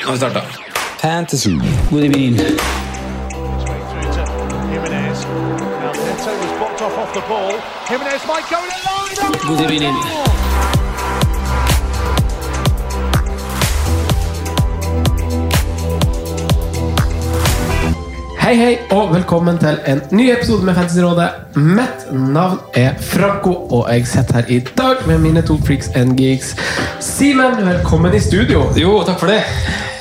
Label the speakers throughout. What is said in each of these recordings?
Speaker 1: Nå har vi starta. Fantasy. God evening.
Speaker 2: through to
Speaker 3: Hei, hei, og velkommen til en ny episode med Fantasyrådet. Mitt navn er Franco, og jeg sitter her i dag med mine to freaks and geeks. Simen, velkommen i studio.
Speaker 1: Jo, takk for det.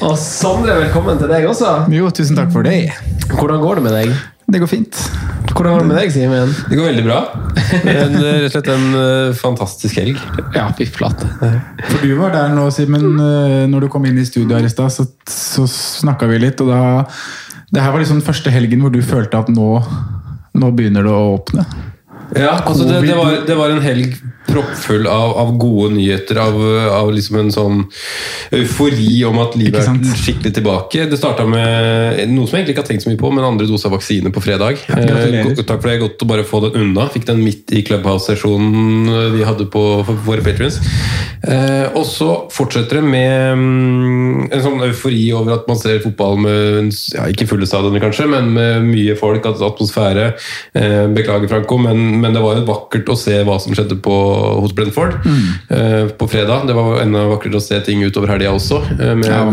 Speaker 3: Og Sondre, velkommen til deg også.
Speaker 4: Jo, tusen takk for det.
Speaker 3: Hvordan går det med deg?
Speaker 4: Det går fint.
Speaker 3: Hvordan går det med deg, Simen?
Speaker 1: Det går veldig bra. En, rett og slett en eh, fantastisk helg.
Speaker 3: Ja, fy flate.
Speaker 4: For du var der nå, Simen, eh, når du kom inn i studio her i stad, så, så snakka vi litt, og da Det her var liksom den første helgen hvor du følte at nå, nå begynner det å åpne.
Speaker 1: Ja, altså det, det, var, det var en helg proppfull av, av gode nyheter, av, av liksom en sånn eufori om at livet er skikkelig tilbake. Det starta med noe som jeg egentlig ikke har tenkt så mye på, men andre dose av vaksine på fredag.
Speaker 4: Ja,
Speaker 1: Eh, takk for det, godt å bare få den unna. Fikk den midt i Clubhouse-sesjonen vi hadde på våre patrions. Eh, og så fortsetter det med mm, en sånn eufori over at man ser fotball med ja, ikke fulle stadioner, kanskje, men med mye folk, atmosfære. Eh, beklager, Franco, men, men det var jo vakkert å se hva som skjedde på, hos Brentford eh, på fredag. Det var enda vakrere å se ting utover helga også, eh, med
Speaker 4: Ja.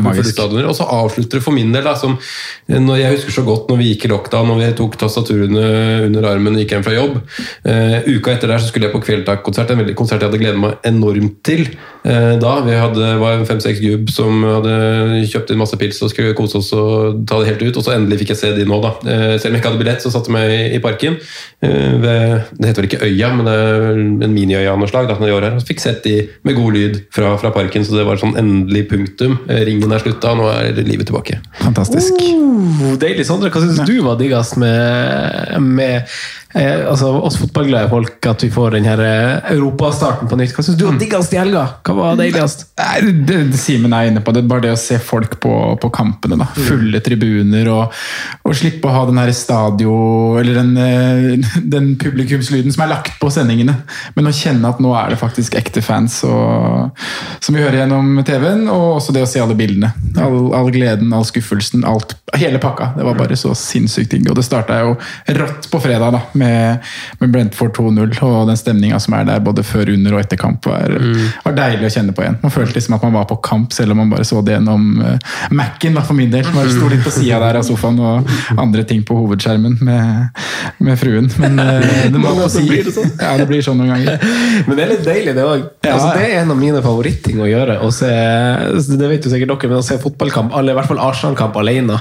Speaker 1: Og så avslutter det for min del, da, som eh, når jeg husker så godt når vi gikk i lockdown og vi tok tastaturene under armen og gikk hjem fra jobb. Eh, uka etter der så skulle jeg på Kveldtak-konsert, en veldig konsert jeg hadde gledet meg enormt til. Eh, da vi hadde, var fem-seks gubb som hadde kjøpt inn masse pils og skulle kose oss og ta det helt ut, og så endelig fikk jeg se de nå, da. Eh, selv om jeg ikke hadde billett, så satte jeg meg i parken. Eh, ved, det heter vel ikke Øya, men det er en miniøya av noe slag. da, når de var her, og fikk sett de med god lyd fra, fra parken, så det var sånn endelig punktum. Eh, Ringen er slutta, nå er livet tilbake.
Speaker 4: Fantastisk.
Speaker 3: Oh, deilig, Sondre. Hva syns du var diggest med, med eh, altså, oss fotballglade folk, at vi får den her eh, europastarten på nytt? Hva syns du var diggest i helga? Hva var deiligst?
Speaker 4: Det, det Simen er inne på det. Bare det å se folk på, på kampene. da. Fulle tribuner og, og slippe å ha den her stadio Eller den, eh, den publikumslyden som er lagt på sendingene. Men å kjenne at nå er det faktisk ekte fans og, som vi hører gjennom TV-en. Og også det å se alle bildene. All, all gleden, all skuffelsen, alt, hele pakka. Det var bare så sinnssykt ting. Og det starta jo rått på fredag da, med, med Brentford 2-0 og den stemninga som er der både før, under og etter kamp. var, var deilig å kjenne på igjen. Man følte liksom at man var på kamp, selv om man bare så det gjennom uh, Mac-en, for min del. Man sto litt på sida der av sofaen og andre ting på hovedskjermen med, med fruen. Men uh, det må på si.
Speaker 3: sånn.
Speaker 4: Ja, det blir sånn noen ganger.
Speaker 3: Men det er litt deilig, det òg.
Speaker 4: Ja.
Speaker 3: Altså, det er en av mine favoritting å gjøre. Å se, det vet jo sikkert dere, men å se fotballkamp, eller i hvert fall Arsenal-kamp alene.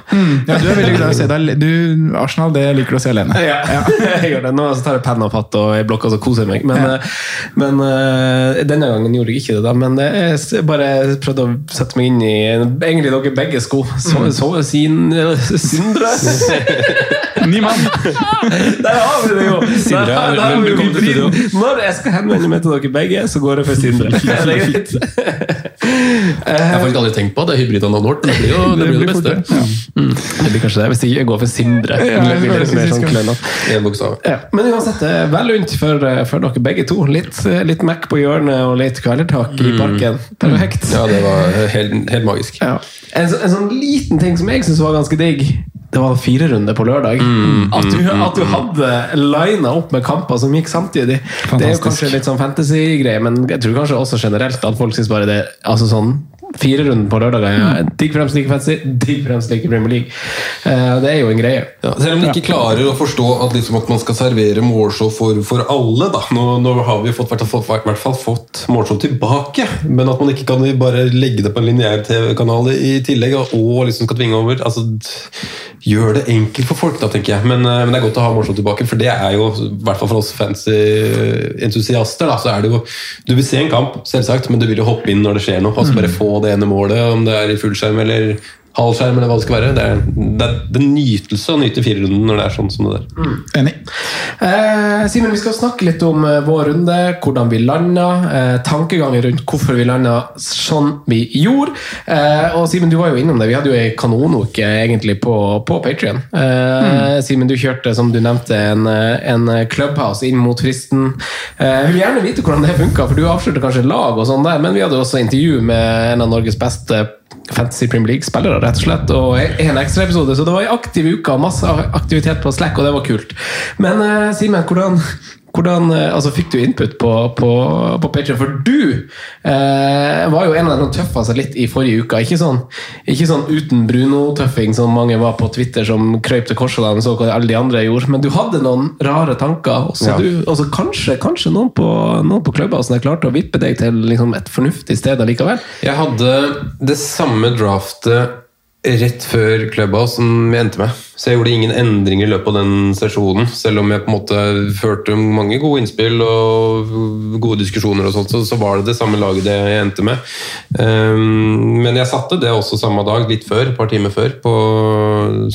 Speaker 4: Ja, du er veldig glad i å se deg. Du, Arsenal, det liker du å se alene.
Speaker 3: Ja, jeg gjør det. Nå så tar jeg penn og fatt og jeg blokker og så koser jeg meg. Men, eh, men eh, denne gangen gjorde jeg ikke det. da Men jeg bare prøvde å sette meg inn i egentlig dere begge sko. Så, så, sin, Sindre
Speaker 4: Ny mann!
Speaker 3: Der har vi det jo!
Speaker 1: Sindre,
Speaker 3: har vi
Speaker 1: til studio.
Speaker 3: Når jeg skal henvende meg til dere begge, så går jeg for Sindre. Er det greit?
Speaker 1: Jeg har faktisk aldri tenkt på det hybrida navnet vårt, men det blir jo det, blir jo det beste.
Speaker 4: fort det.
Speaker 3: Det blir kanskje det, hvis jeg går for Sindre.
Speaker 4: Ja,
Speaker 3: Det blir litt mer sånn klønete. Ja, men uansett, det er vel lunt for, for dere begge to. Litt, litt Mac på hjørnet og litt kvelertak i parken. Perfekt.
Speaker 1: Ja, det var helt, helt magisk.
Speaker 3: Ja. En, en sånn liten ting som jeg syns var ganske digg, det var fire runder på lørdag. at, du, at du hadde lina opp med kamper som gikk samtidig. Det er jo kanskje litt sånn fantasy-greie, men jeg tror kanskje også generelt at folk syns bare det altså sånn Firerunden på lørdager. Ja. Digg fremst like fancy, digg fremst like Premier League. Eh, det er jo en greie.
Speaker 1: Ja, selv om de ikke klarer å forstå at, liksom, at man skal servere målshow for, for alle. Da. Nå, nå har vi fått, hvert fall, hvert fall fått målshow tilbake, men at man ikke kan bare legge det på en lineær TV-kanal i tillegg og liksom skal tvinge over altså, Gjør det enkelt for folk, da, tenker jeg. Men, eh, men det er godt å ha målshow tilbake, for det er jo, i hvert fall for oss fancy entusiaster, da, så er det jo Du vil se en kamp, selvsagt, men du vil jo hoppe inn når det skjer noe. altså Bare få det ene målet, om det er i fullskjerm eller halvskjerm eller hva det skal være. Det er, det er, det er nytelse å nyte firerunden når det er sånn som det der.
Speaker 4: Enig.
Speaker 3: Eh, Simen, vi skal snakke litt om eh, vår runde, hvordan vi landa, eh, tankeganger rundt hvorfor vi landa sånn vi gjorde. Eh, og Simen, du var jo innom det. Vi hadde jo ei kanonuke egentlig på, på Patrion. Eh, Simen, du kjørte, som du nevnte, en, eh, en clubhouse inn mot fristen. Eh, jeg vil gjerne vite hvordan det funka, for du avslørte kanskje lag og sånn der, men vi hadde også intervju med en av Norges beste Fantasy Premier League-spillere, rett og slett. Og en ekstraepisode, så det var ei aktiv uke og masse aktivitet på Slack, og det var kult. Men eh, Simen, hvordan, hvordan eh, altså, fikk du input på, på, på Patreon? For du eh, var jo en av de som tøffa seg litt i forrige uke. Ikke sånn, ikke sånn uten Bruno-tøffing som mange var på Twitter som krøp til korset og så hva alle de andre gjorde, men du hadde noen rare tanker. Også
Speaker 1: Ja.
Speaker 3: du, også kanskje, kanskje noen på, noen på Clubhousen klarte å vippe deg til liksom, et fornuftig sted allikevel?
Speaker 1: Jeg hadde det samme draftet rett før Clubhouse som jeg endte med. Så jeg gjorde ingen endringer i løpet av den sesjonen. Selv om jeg på en måte førte mange gode innspill og gode diskusjoner, og sånt, så, var det det samme laget det jeg endte med. Um, men jeg satte det også samme dag, litt før, et par timer før.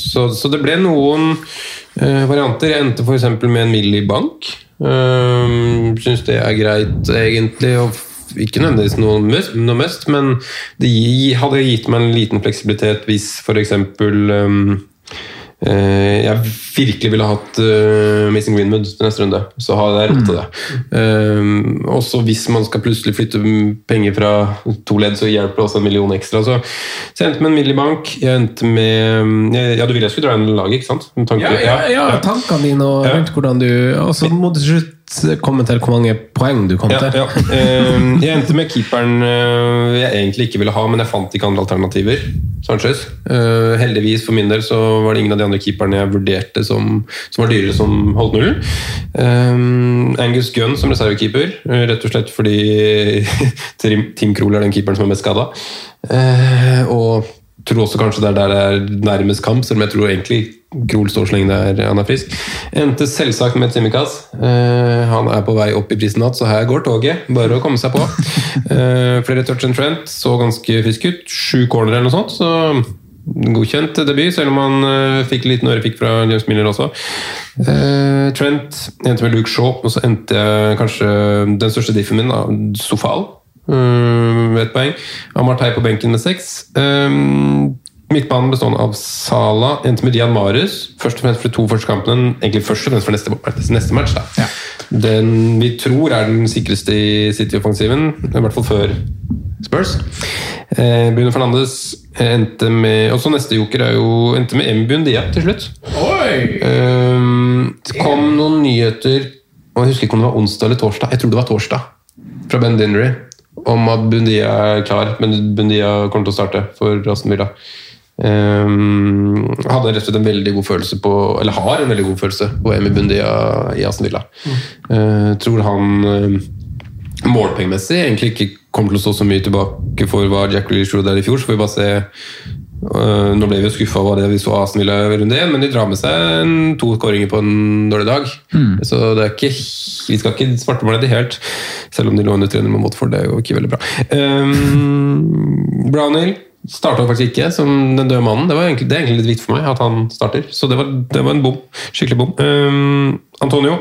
Speaker 1: Så, så det ble noen eh, varianter. Jeg endte f.eks. med en mill i bank. Um, Syns det er greit, egentlig. og ikke nødvendigvis noe noe must, men det hadde gitt meg en liten fleksibilitet hvis f.eks. Um, eh, jeg virkelig ville hatt uh, Missing Greenwood til neste runde, så har jeg råd til det. Um, også hvis man skal plutselig flytte penger fra to ledd, så hjelper det også en million ekstra. Så, så jeg endte med en mill i bank. Jeg endte med Ja, du ville jeg skulle dra inn laget, ikke sant? Med ja,
Speaker 3: Ja, ja, ja, tankene dine og
Speaker 1: Ja.
Speaker 3: hvordan du Og så må du til slutt komme til hvor mange poeng du kom
Speaker 1: Ja,
Speaker 3: til.
Speaker 1: ja. Eh, Jeg endte med keeperen eh, jeg egentlig ikke ville ha, men jeg fant ikke andre alternativer. Sanchez. Eh, Heldigvis for min del så var det ingen av de andre keeperne jeg vurderte som, som var dyrere, som holdt nullen. Eh, Angus Gunn som reservekeeper, eh, rett og slett fordi Tim Krohl er den keeperen som er mest skada. Og tror også kanskje det er der det er nærmest kamp, selv om jeg tror egentlig Krohl står så lenge det er, han er frisk. Endte selvsagt med Tsimikas. Uh, han er på vei opp i prisen natt, så her går toget. Bare å komme seg på. Uh, flere touch and Trent så ganske frisk ut. Sju corner eller noe sånt, så godkjent debut, selv om han uh, fikk en liten ørefik fra James Miller også. Eh, Trent endte med Luke Shaw, og så endte jeg kanskje den største diffen min, da, Sofal. Uh, med ett poeng. Amartey på benken med seks. Um, midtbanen bestående av Sala, endte med Dian Marius. Først og fremst for de to første kampene. Egentlig først og fremst for neste, neste match. Da. Den vi tror er den sikreste i City-offensiven, i hvert fall før Spurs. Eh, Bruno Fernandes endte med Også neste joker er jo endte med M. Dia til slutt. Oi! det kom noen nyheter og Jeg husker ikke om det var onsdag eller torsdag. Jeg tror det var torsdag. Fra Ben Dinnery om at Bundia er klar, men Bundia kommer til å starte for Aston Villa. Um, hadde rett og slett en veldig god følelse på Eller har en veldig god følelse på Emi Bundia i Aston Villa. Uh, tror han uh, målpengemessig egentlig ikke kommer til å stå så mye tilbake for hva Jack Grealish gjorde der i fjor. Så får vi bare se nå ble vi jo skuffa over det vi så Asen ville runde én, men de drar med seg en, to skåringer på en dårlig dag. Så det er ikke, vi skal ikke svartmale det helt, selv om de lå under 300 med Watford. Det er jo ikke veldig bra. Um, Brownhill starta faktisk ikke som den døde mannen. Det, var egentlig, det er egentlig litt viktig for meg at han starter, så det var, det var en bom. Skikkelig bom. Um, Antonio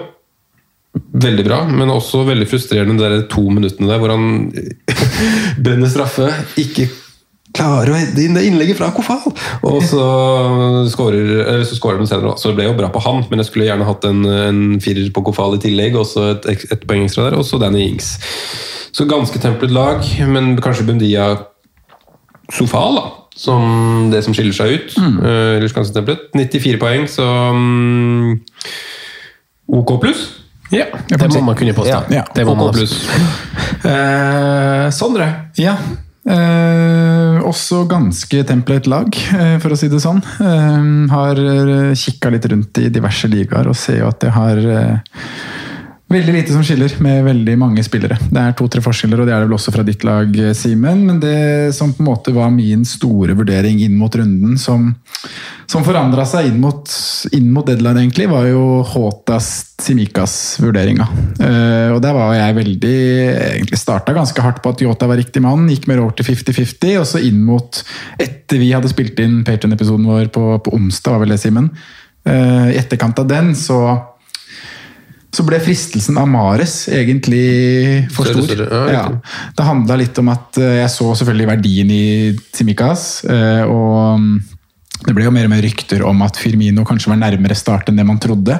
Speaker 1: Veldig bra, men også veldig frustrerende de to minuttene der hvor han brenner straffe, ikke klarer å hente inn det innlegget fra Kofal! Og så skårer de senere. Så det ble jo bra på han, men jeg skulle gjerne hatt en, en firer på Kofal i tillegg, og så et, et poeng ekstra der, og så Danny Ings. Så ganske templet lag, men kanskje Bundia Sofal, da. Som det som skiller seg ut. Eh, ellers ganske templet. 94 poeng, så um, OK pluss.
Speaker 3: Ja, det må man kunne påstå.
Speaker 4: Ja.
Speaker 3: Det må
Speaker 1: OK
Speaker 3: man
Speaker 1: pluss.
Speaker 3: Uh, Sondre,
Speaker 4: Ja. Eh, også ganske template lag, eh, for å si det sånn. Eh, har kikka litt rundt i diverse ligaer og ser jo at det har eh, Veldig lite som skiller med veldig mange spillere. Det er to-tre forskjeller, og det er det vel også fra ditt lag, Simen. Men det som på en måte var min store vurdering inn mot runden, som, som forandra seg inn mot, inn mot deadline, egentlig, var jo Håtas Simikas-vurderinga. Uh, og der var jeg veldig Egentlig starta ganske hardt på at Yota var riktig mann, gikk mer over til 50-50, og så inn mot Etter vi hadde spilt inn Patron-episoden vår på, på onsdag, var vel det, Simen. Uh, I etterkant av den så så ble fristelsen av Mares egentlig for
Speaker 1: stor.
Speaker 4: stor.
Speaker 1: sorry. Ja,
Speaker 4: Ja, det handla litt om at eh, jeg så selvfølgelig verdien i Tsimikas. eh, Og mm, det ble jo mer og mer rykter om at Firmino kanskje var nærmere start enn det man trodde.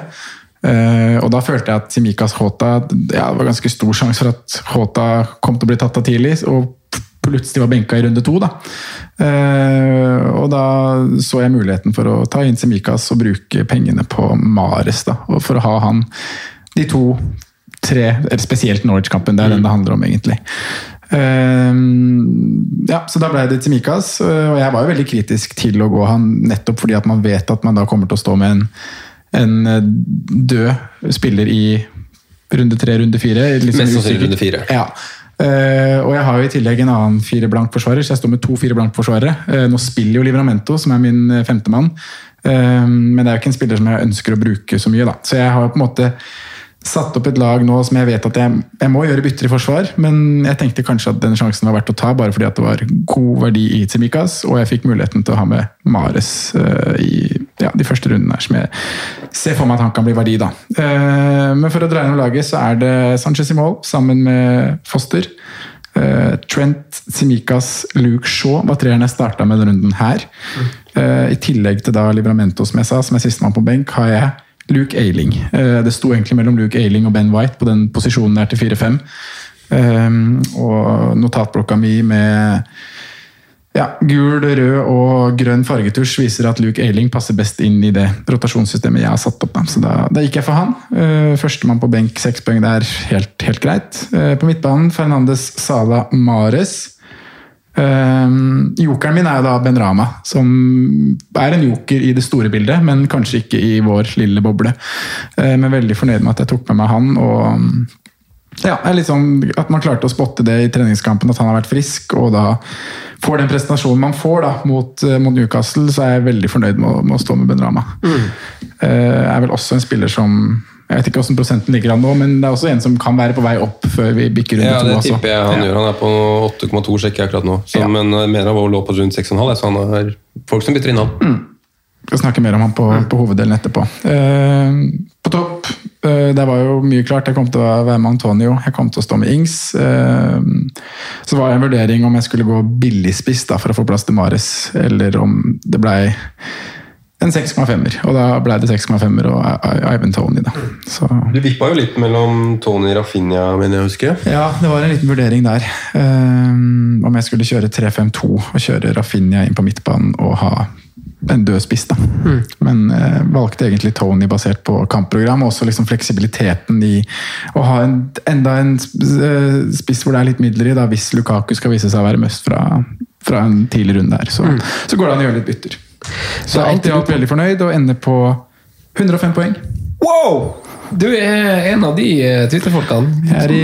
Speaker 4: Eh, Og da følte jeg at Simikas-Hota ja, Det var ganske stor sjanse for at Hota kom til å bli tatt av tidlig. og plutselig var benka i runde to. Da. Og da så jeg muligheten for å ta inn Semikas og bruke pengene på Mares. Da, og for å ha han de to, tre, spesielt Norwich-kampen. Det er den det handler om, egentlig. Eh, ja, så da ble det Tsimikas, og jeg var jo veldig kritisk til å gå han nettopp fordi at man vet at man da kommer til å stå med en, en død spiller i runde tre, runde fire. Liksom
Speaker 1: Mest sannsynlig runde fire.
Speaker 4: Ja. Uh, og jeg har jo i tillegg en annen fire blank-forsvarer, så jeg står med to fire blank-forsvarere. Uh, nå spiller jo Livramento, som er min eh, femtemann, uh, men det er jo ikke en spiller som jeg ønsker å bruke så mye. da. Så jeg har på en måte satt opp et lag nå som jeg vet at jeg, jeg må gjøre bytter i forsvar, men jeg tenkte kanskje at den sjansen var verdt å ta, bare fordi at det var god verdi i Tsimikas, og jeg fikk muligheten til å ha med Mares uh, i ja, de første rundene her, som jeg ser for meg at han kan bli verdi, da. Uh, men for å dra gjennom laget, så er det Sanchez i mål, sammen med Foster. Uh, Trent, Simikas, Luke Shaw var treerne jeg starta med denne runden her. Eh, I tillegg til da Libramento, som jeg sa, som er sistemann på benk, har jeg Luke Ailing. Eh, Det sto egentlig mellom Luke Ailing og Ben White på den posisjonen der til 4-5. Eh, Og notatblokka mi med ja, gul, rød og grønn fargetusj viser at Luke Ailing passer best inn i det rotasjonssystemet jeg har satt opp. Så da, da gikk jeg for han. Uh, Førstemann på benk, seks poeng. Det er helt, helt greit. Eh, på midtbanen Fernandes Sala Mares. Uh, jokeren min er jo da Ben Rama, som er en joker i det store bildet, men kanskje ikke i vår lille boble. Uh, men veldig fornøyd med at jeg tok med meg han. og ja, sånn At man klarte å spotte det i treningskampen, at han har vært frisk, og da får den prestasjonen man får da, mot, eh, mot Newcastle, så er jeg veldig fornøyd med, å- med å stå med Ben Rama. Eh, er vel også en spiller som Jeg vet ikke hvordan prosenten ligger an nå, men det er også en som kan være på vei opp før vi bikker runde
Speaker 1: Ja,
Speaker 4: to.
Speaker 1: det
Speaker 4: også.
Speaker 1: tipper jeg han
Speaker 4: Ja.
Speaker 1: gjør. Han er på 8,2, sjekker jeg akkurat nå. Så,
Speaker 4: Ja.
Speaker 1: Men jeg mener han lå på rundt 6,5, så han er folk som bytter inn han.
Speaker 4: skal snakke mer om han på, på hoveddelen etterpå. Eh, på topp, eh, der var jo mye klart. Jeg kom til å være med Antonio, jeg kom til å stå med Ings. Eh, så var det en vurdering om jeg skulle gå billigspiss da, for å få plass til Mares, eller om det blei en 6,5-er. Og da ble det 6,5-er og Ivan Tony, da. Så
Speaker 1: Du vippa jo litt mellom Tony Rafinha, mener jeg å huske.
Speaker 4: ja, det var en liten vurdering der. Um, om jeg skulle kjøre 3-5-2 og kjøre Rafinha inn på midtbanen og ha en død spiss. da. Men uh, valgte egentlig Tony basert på kampprogram, og også liksom fleksibiliteten i å ha en, enda en eh, spiss hvor det er litt midler i, da, hvis Lukaku skal vise seg å være must fra, fra en tidlig runde her. Så, så går det an å gjøre litt bytter. Så alt i alt veldig fornøyd, og ender på 105 poeng.
Speaker 3: Wow! Du er en av de eh, Twitter-folkene.
Speaker 4: Jeg er i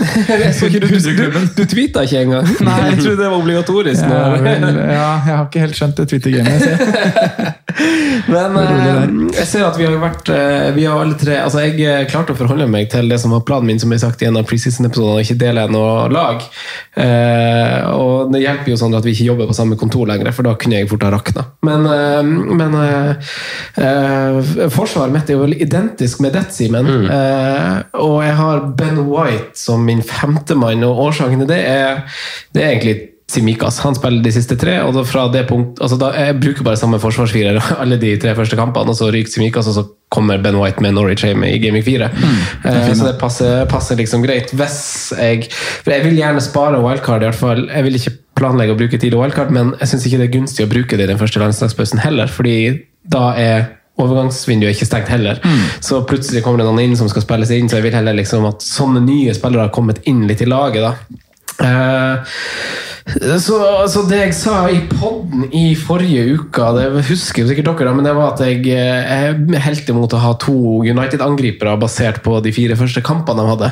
Speaker 3: Jeg du, du, du tweeta ikke engang.
Speaker 4: Nei.
Speaker 3: Jeg trodde det var obligatorisk.
Speaker 4: Ja, vel, ja, jeg har ikke helt skjønt det Twitter-gamet.
Speaker 3: Men eh, jeg ser at vi har vært eh, Vi har alle tre Altså Jeg eh, klarte å forholde meg til det som var planen min, som jeg sagt i en av preseason-episodene, og ikke dele noe lag. Eh, og det hjelper jo sånn at vi ikke jobber på samme kontor lenger, for da kunne jeg fort ha rakna. Men, eh, men eh, eh, forsvaret mitt er jo vel identisk med ditt, Simen. Eh, og jeg har Ben White som min femtemann, og årsaken til det er, det er egentlig Simikas. Han spiller de siste tre, og da fra det punkt, altså da, jeg bruker bare samme forsvarsfirer alle de tre første kampene, og så ryker Simikas, og så kommer Ben White med Norwich hjemme i Gaming 4. Eh, så det passer, passer liksom greit. Hvis jeg For jeg vil gjerne spare wildcard, i hvert fall. Jeg vil ikke planlegge å bruke tidlig wildcard, men jeg syns ikke det er gunstig å bruke det i den første landslagspausen heller, fordi da er overgangsvinduet er ikke stengt heller. Så plutselig kommer det noen inn som skal spilles inn, så jeg vil heller liksom at sånne nye spillere har kommet inn litt i laget. da. Eh, Så, altså, det jeg sa i podden i forrige uke, det husker sikkert dere, men det var at jeg, er helt imot å ha to United-angripere basert på de fire første kampene de hadde.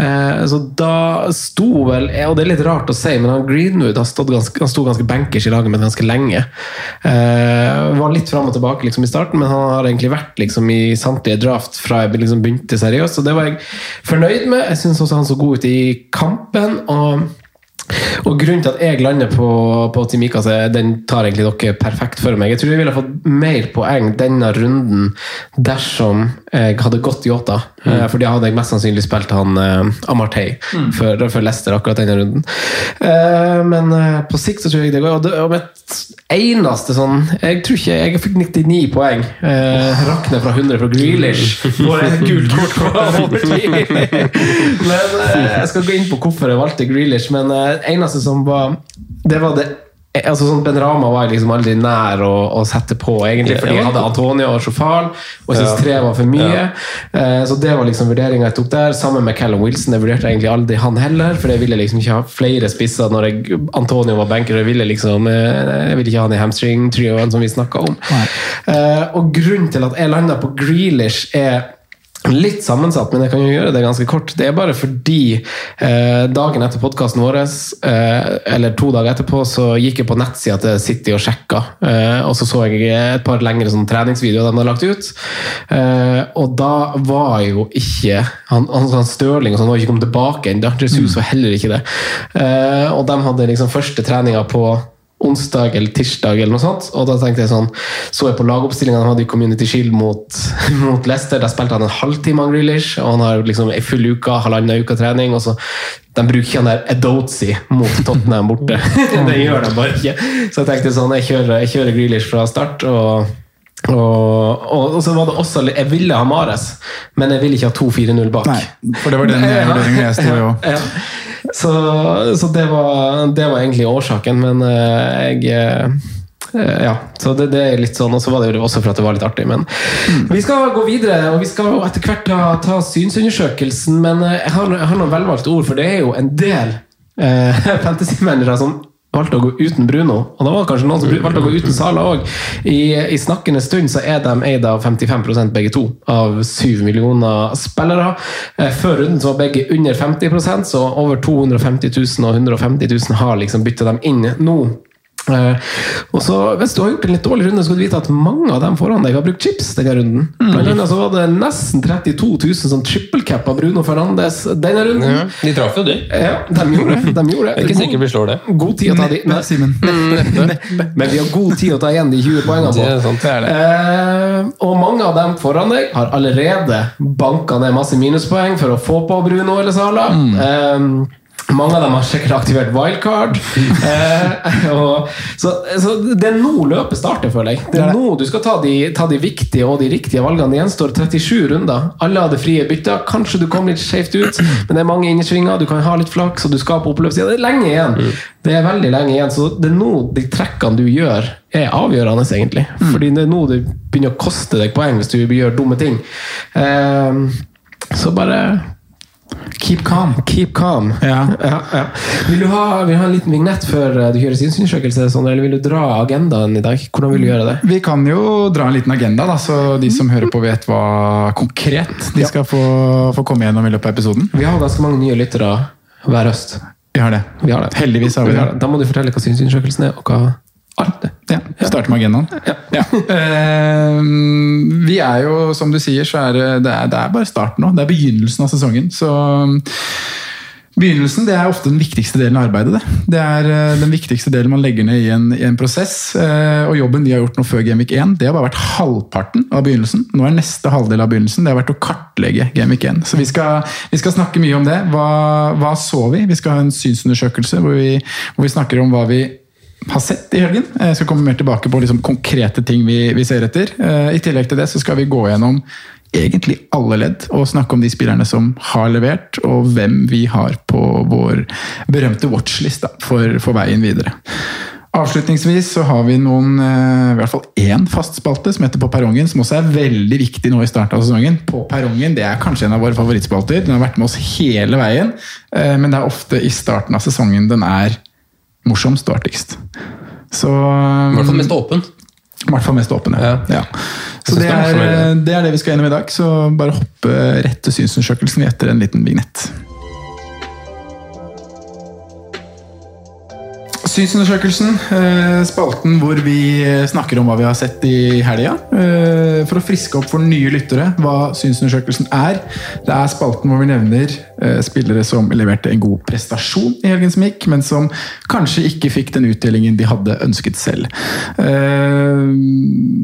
Speaker 3: Eh, så da sto vel Og det er litt rart å si, men han Greenwood han stod ganske, han sto ganske bankers i laget mitt ganske lenge. Eh, var litt fram og tilbake liksom, i starten, men han har egentlig vært liksom, i samtlige draft fra jeg liksom, begynte seriøst, så det var jeg fornøyd med. Jeg syns også han så god ut i kampen. og og Grunnen til at jeg lander på, på Timikaz, den tar egentlig dere perfekt for meg. Jeg tror jeg ville fått mer poeng denne runden dersom jeg hadde gått Yota. Mm. Eh, for da hadde jeg mest sannsynlig spilt han uh, Amartey mm. for, for, Leicester akkurat denne runden. Uh, men uh, på sikt så tror jeg det går. Og, det, og mitt eneste sånn Jeg tror ikke Jeg fikk 99 poeng. Uh, Rakner fra 100 fra Grealish. Får et gult kort på overtid! men jeg skal gå inn på hvorfor jeg valgte Grealish. men eneste som var Det var det altså sånn Ben Rama var liksom aldri nær å, å sette på, egentlig, fordi jeg hadde Antonio og Sjofal, og jeg syntes tre var for mye. Ja. Uh, så det var liksom vurderinga jeg tok der, sammen med Callum Wilson. Jeg vurderte egentlig aldri han heller, for jeg ville liksom ikke ha flere spisser når jeg, Antonio var banker. Jeg ville liksom uh, Jeg ville ikke ha han i hamstring-trioen som vi snakka om. Uh, og grunnen til at jeg landa på Grealish, er Litt sammensatt, men jeg kan jo gjøre det ganske kort. Det er bare fordi eh, dagen etter podkasten vår, eh, eller to dager etterpå, så gikk jeg på nettsida til City og sjekka. Eh, og så så jeg et par lengre sånn, treningsvideoer de hadde lagt ut. Eh, og da var jo ikke han, han, han Stirling og sånn var ikke kommet tilbake ennå. Jesus mm. var heller ikke det. Eh, og de hadde liksom første treninga på onsdag eller tirsdag, eller noe sånt. Og da tenkte jeg sånn, så jeg på lagoppstillingene han hadde i Community Shield mot, mot Leicester. Da spilte han en halvtime av Grealish, og han har liksom ei full uke, halvannen uke trening. og så de bruker ikke han der Edozi mot Tottenham borte. det gjør de bare ikke. Så jeg tenkte sånn, jeg kjører, jeg kjører Grealish fra start. og og, og, og, så var det også Jeg ville ha Mares, men jeg ville ikke ha 2-4-0 bak.
Speaker 4: Nei, for det var den vurderingen jeg sto i òg.
Speaker 3: Så, så det, var, det, var, egentlig årsaken, men uh, jeg uh, ja, så det, det, er litt sånn, og så var det jo også for at det var litt artig. Men vi skal gå videre, og vi skal etter hvert ta, ta synsundersøkelsen. Men eh, jeg har, jeg har, noen velvalgte ord, for det er jo en del uh, fantasy-managere som valgte å gå uten Bruno. Og det var kanskje noen som valgte å gå uten Sala òg. I, I, snakkende stund så er de eid av 55% begge to, av 7 millioner spillere. Eh, før runden så var begge under 50% så over 250 000 og 150 000 har liksom bytta dem inn nå. Uh, og så, Hvis du har gjort en litt dårlig runde, så skal du vite at mange av dem foran deg har brukt chips denne runden. Mm. Blant annet så var det nesten 32 000 som trippelcap av Bruno Fernandes denne runden. Ja,
Speaker 1: de traff jo, de.
Speaker 3: Ja, de gjorde det. De gjorde det.
Speaker 1: Er ikke sikker vi slår det.
Speaker 3: God tid å ta de Men vi har god tid å ta igjen de 20 poengene på.
Speaker 1: Det er sant, det er det.
Speaker 3: Uh, og mange av dem foran deg har allerede banka ned masse minuspoeng for å få på Bruno eller Sala. Mm. Uh, mange av dem har sikkert aktivert wildcard. eh, og, så, så, det er nå løpet starter, føler jeg. Det er nå du skal ta de, ta de, viktige og de riktige valgene. Det gjenstår 37 runder. Alle hadde frie bytter. Kanskje du kom litt skjevt ut, men det er mange innersvinger. Du kan ha litt flaks, og du skal på oppløpssida. Det er lenge igjen. Det er veldig lenge igjen, så det er nå de trekkene du gjør, er avgjørende, egentlig. Fordi det er nå det begynner å koste deg poeng hvis du gjør dumme ting. Eh, så bare
Speaker 4: Keep calm.
Speaker 3: Keep calm.
Speaker 4: Ja.
Speaker 3: Ja, ja. Vil, du ha, vil, du ha, en liten vignett før eh, du gjør synsundersøkelse, eller vil du dra agendaen i dag? Hvordan vil du gjøre det?
Speaker 4: Vi kan jo dra en liten agenda, da, så de som hører på, vet hva konkret de skal få, få komme gjennom i løpet av episoden.
Speaker 3: Vi har ganske mange nye lyttere hver høst.
Speaker 4: Vi har det.
Speaker 3: Vi har det.
Speaker 4: Heldigvis har vi det.
Speaker 3: Da må du fortelle hva synsundersøkelsen er, og hva
Speaker 4: alt. Ja, Starte med agendaen.
Speaker 3: Ja.
Speaker 4: Ja. Uh, vi er jo, som du sier, så er det, er, det er bare starten nå. Det er begynnelsen av sesongen. Så Begynnelsen det er ofte den viktigste delen av arbeidet. Det, det er uh, den viktigste delen man legger ned i en, i en prosess. Uh, og Jobben vi har gjort nå før Gamevik 1, det har bare vært halvparten av begynnelsen. Nå er neste halvdel av begynnelsen det har vært å kartlegge Gamevik 1. Så vi skal, vi skal, snakke mye om det. Hva, hva, så vi? Vi skal ha en synsundersøkelse hvor vi, hvor vi snakker om hva vi har sett i helgen. Jeg skal komme mer tilbake på liksom konkrete ting vi, vi, ser etter. I tillegg til det så skal vi gå gjennom egentlig alle ledd og snakke om de spillerne som har levert, og hvem vi har på vår berømte watchlist for, for, veien videre. Avslutningsvis så har vi noen, i hvert fall én fast spalte som heter På perrongen, som også er veldig viktig nå i starten av sesongen. På perrongen det er kanskje en av våre favorittspalter. Den har vært med oss hele veien, men det er ofte i starten av sesongen den er morsomst og artigst. Så
Speaker 1: I hvert fall mest åpen.
Speaker 4: I hvert fall mest åpen, ja.
Speaker 1: Ja.
Speaker 4: Så det
Speaker 1: er
Speaker 4: det er det vi skal gjennom i dag. Så bare hoppe rett til synsundersøkelsen etter en liten vignett. Synsundersøkelsen, eh, spalten hvor vi snakker om hva vi har sett i helga. eh, For å friske opp for nye lyttere hva synsundersøkelsen er. Det er spalten hvor vi nevner spillere som leverte en god prestasjon i helgen som gikk, men som kanskje ikke fikk den utdelingen de hadde ønsket selv. Eh,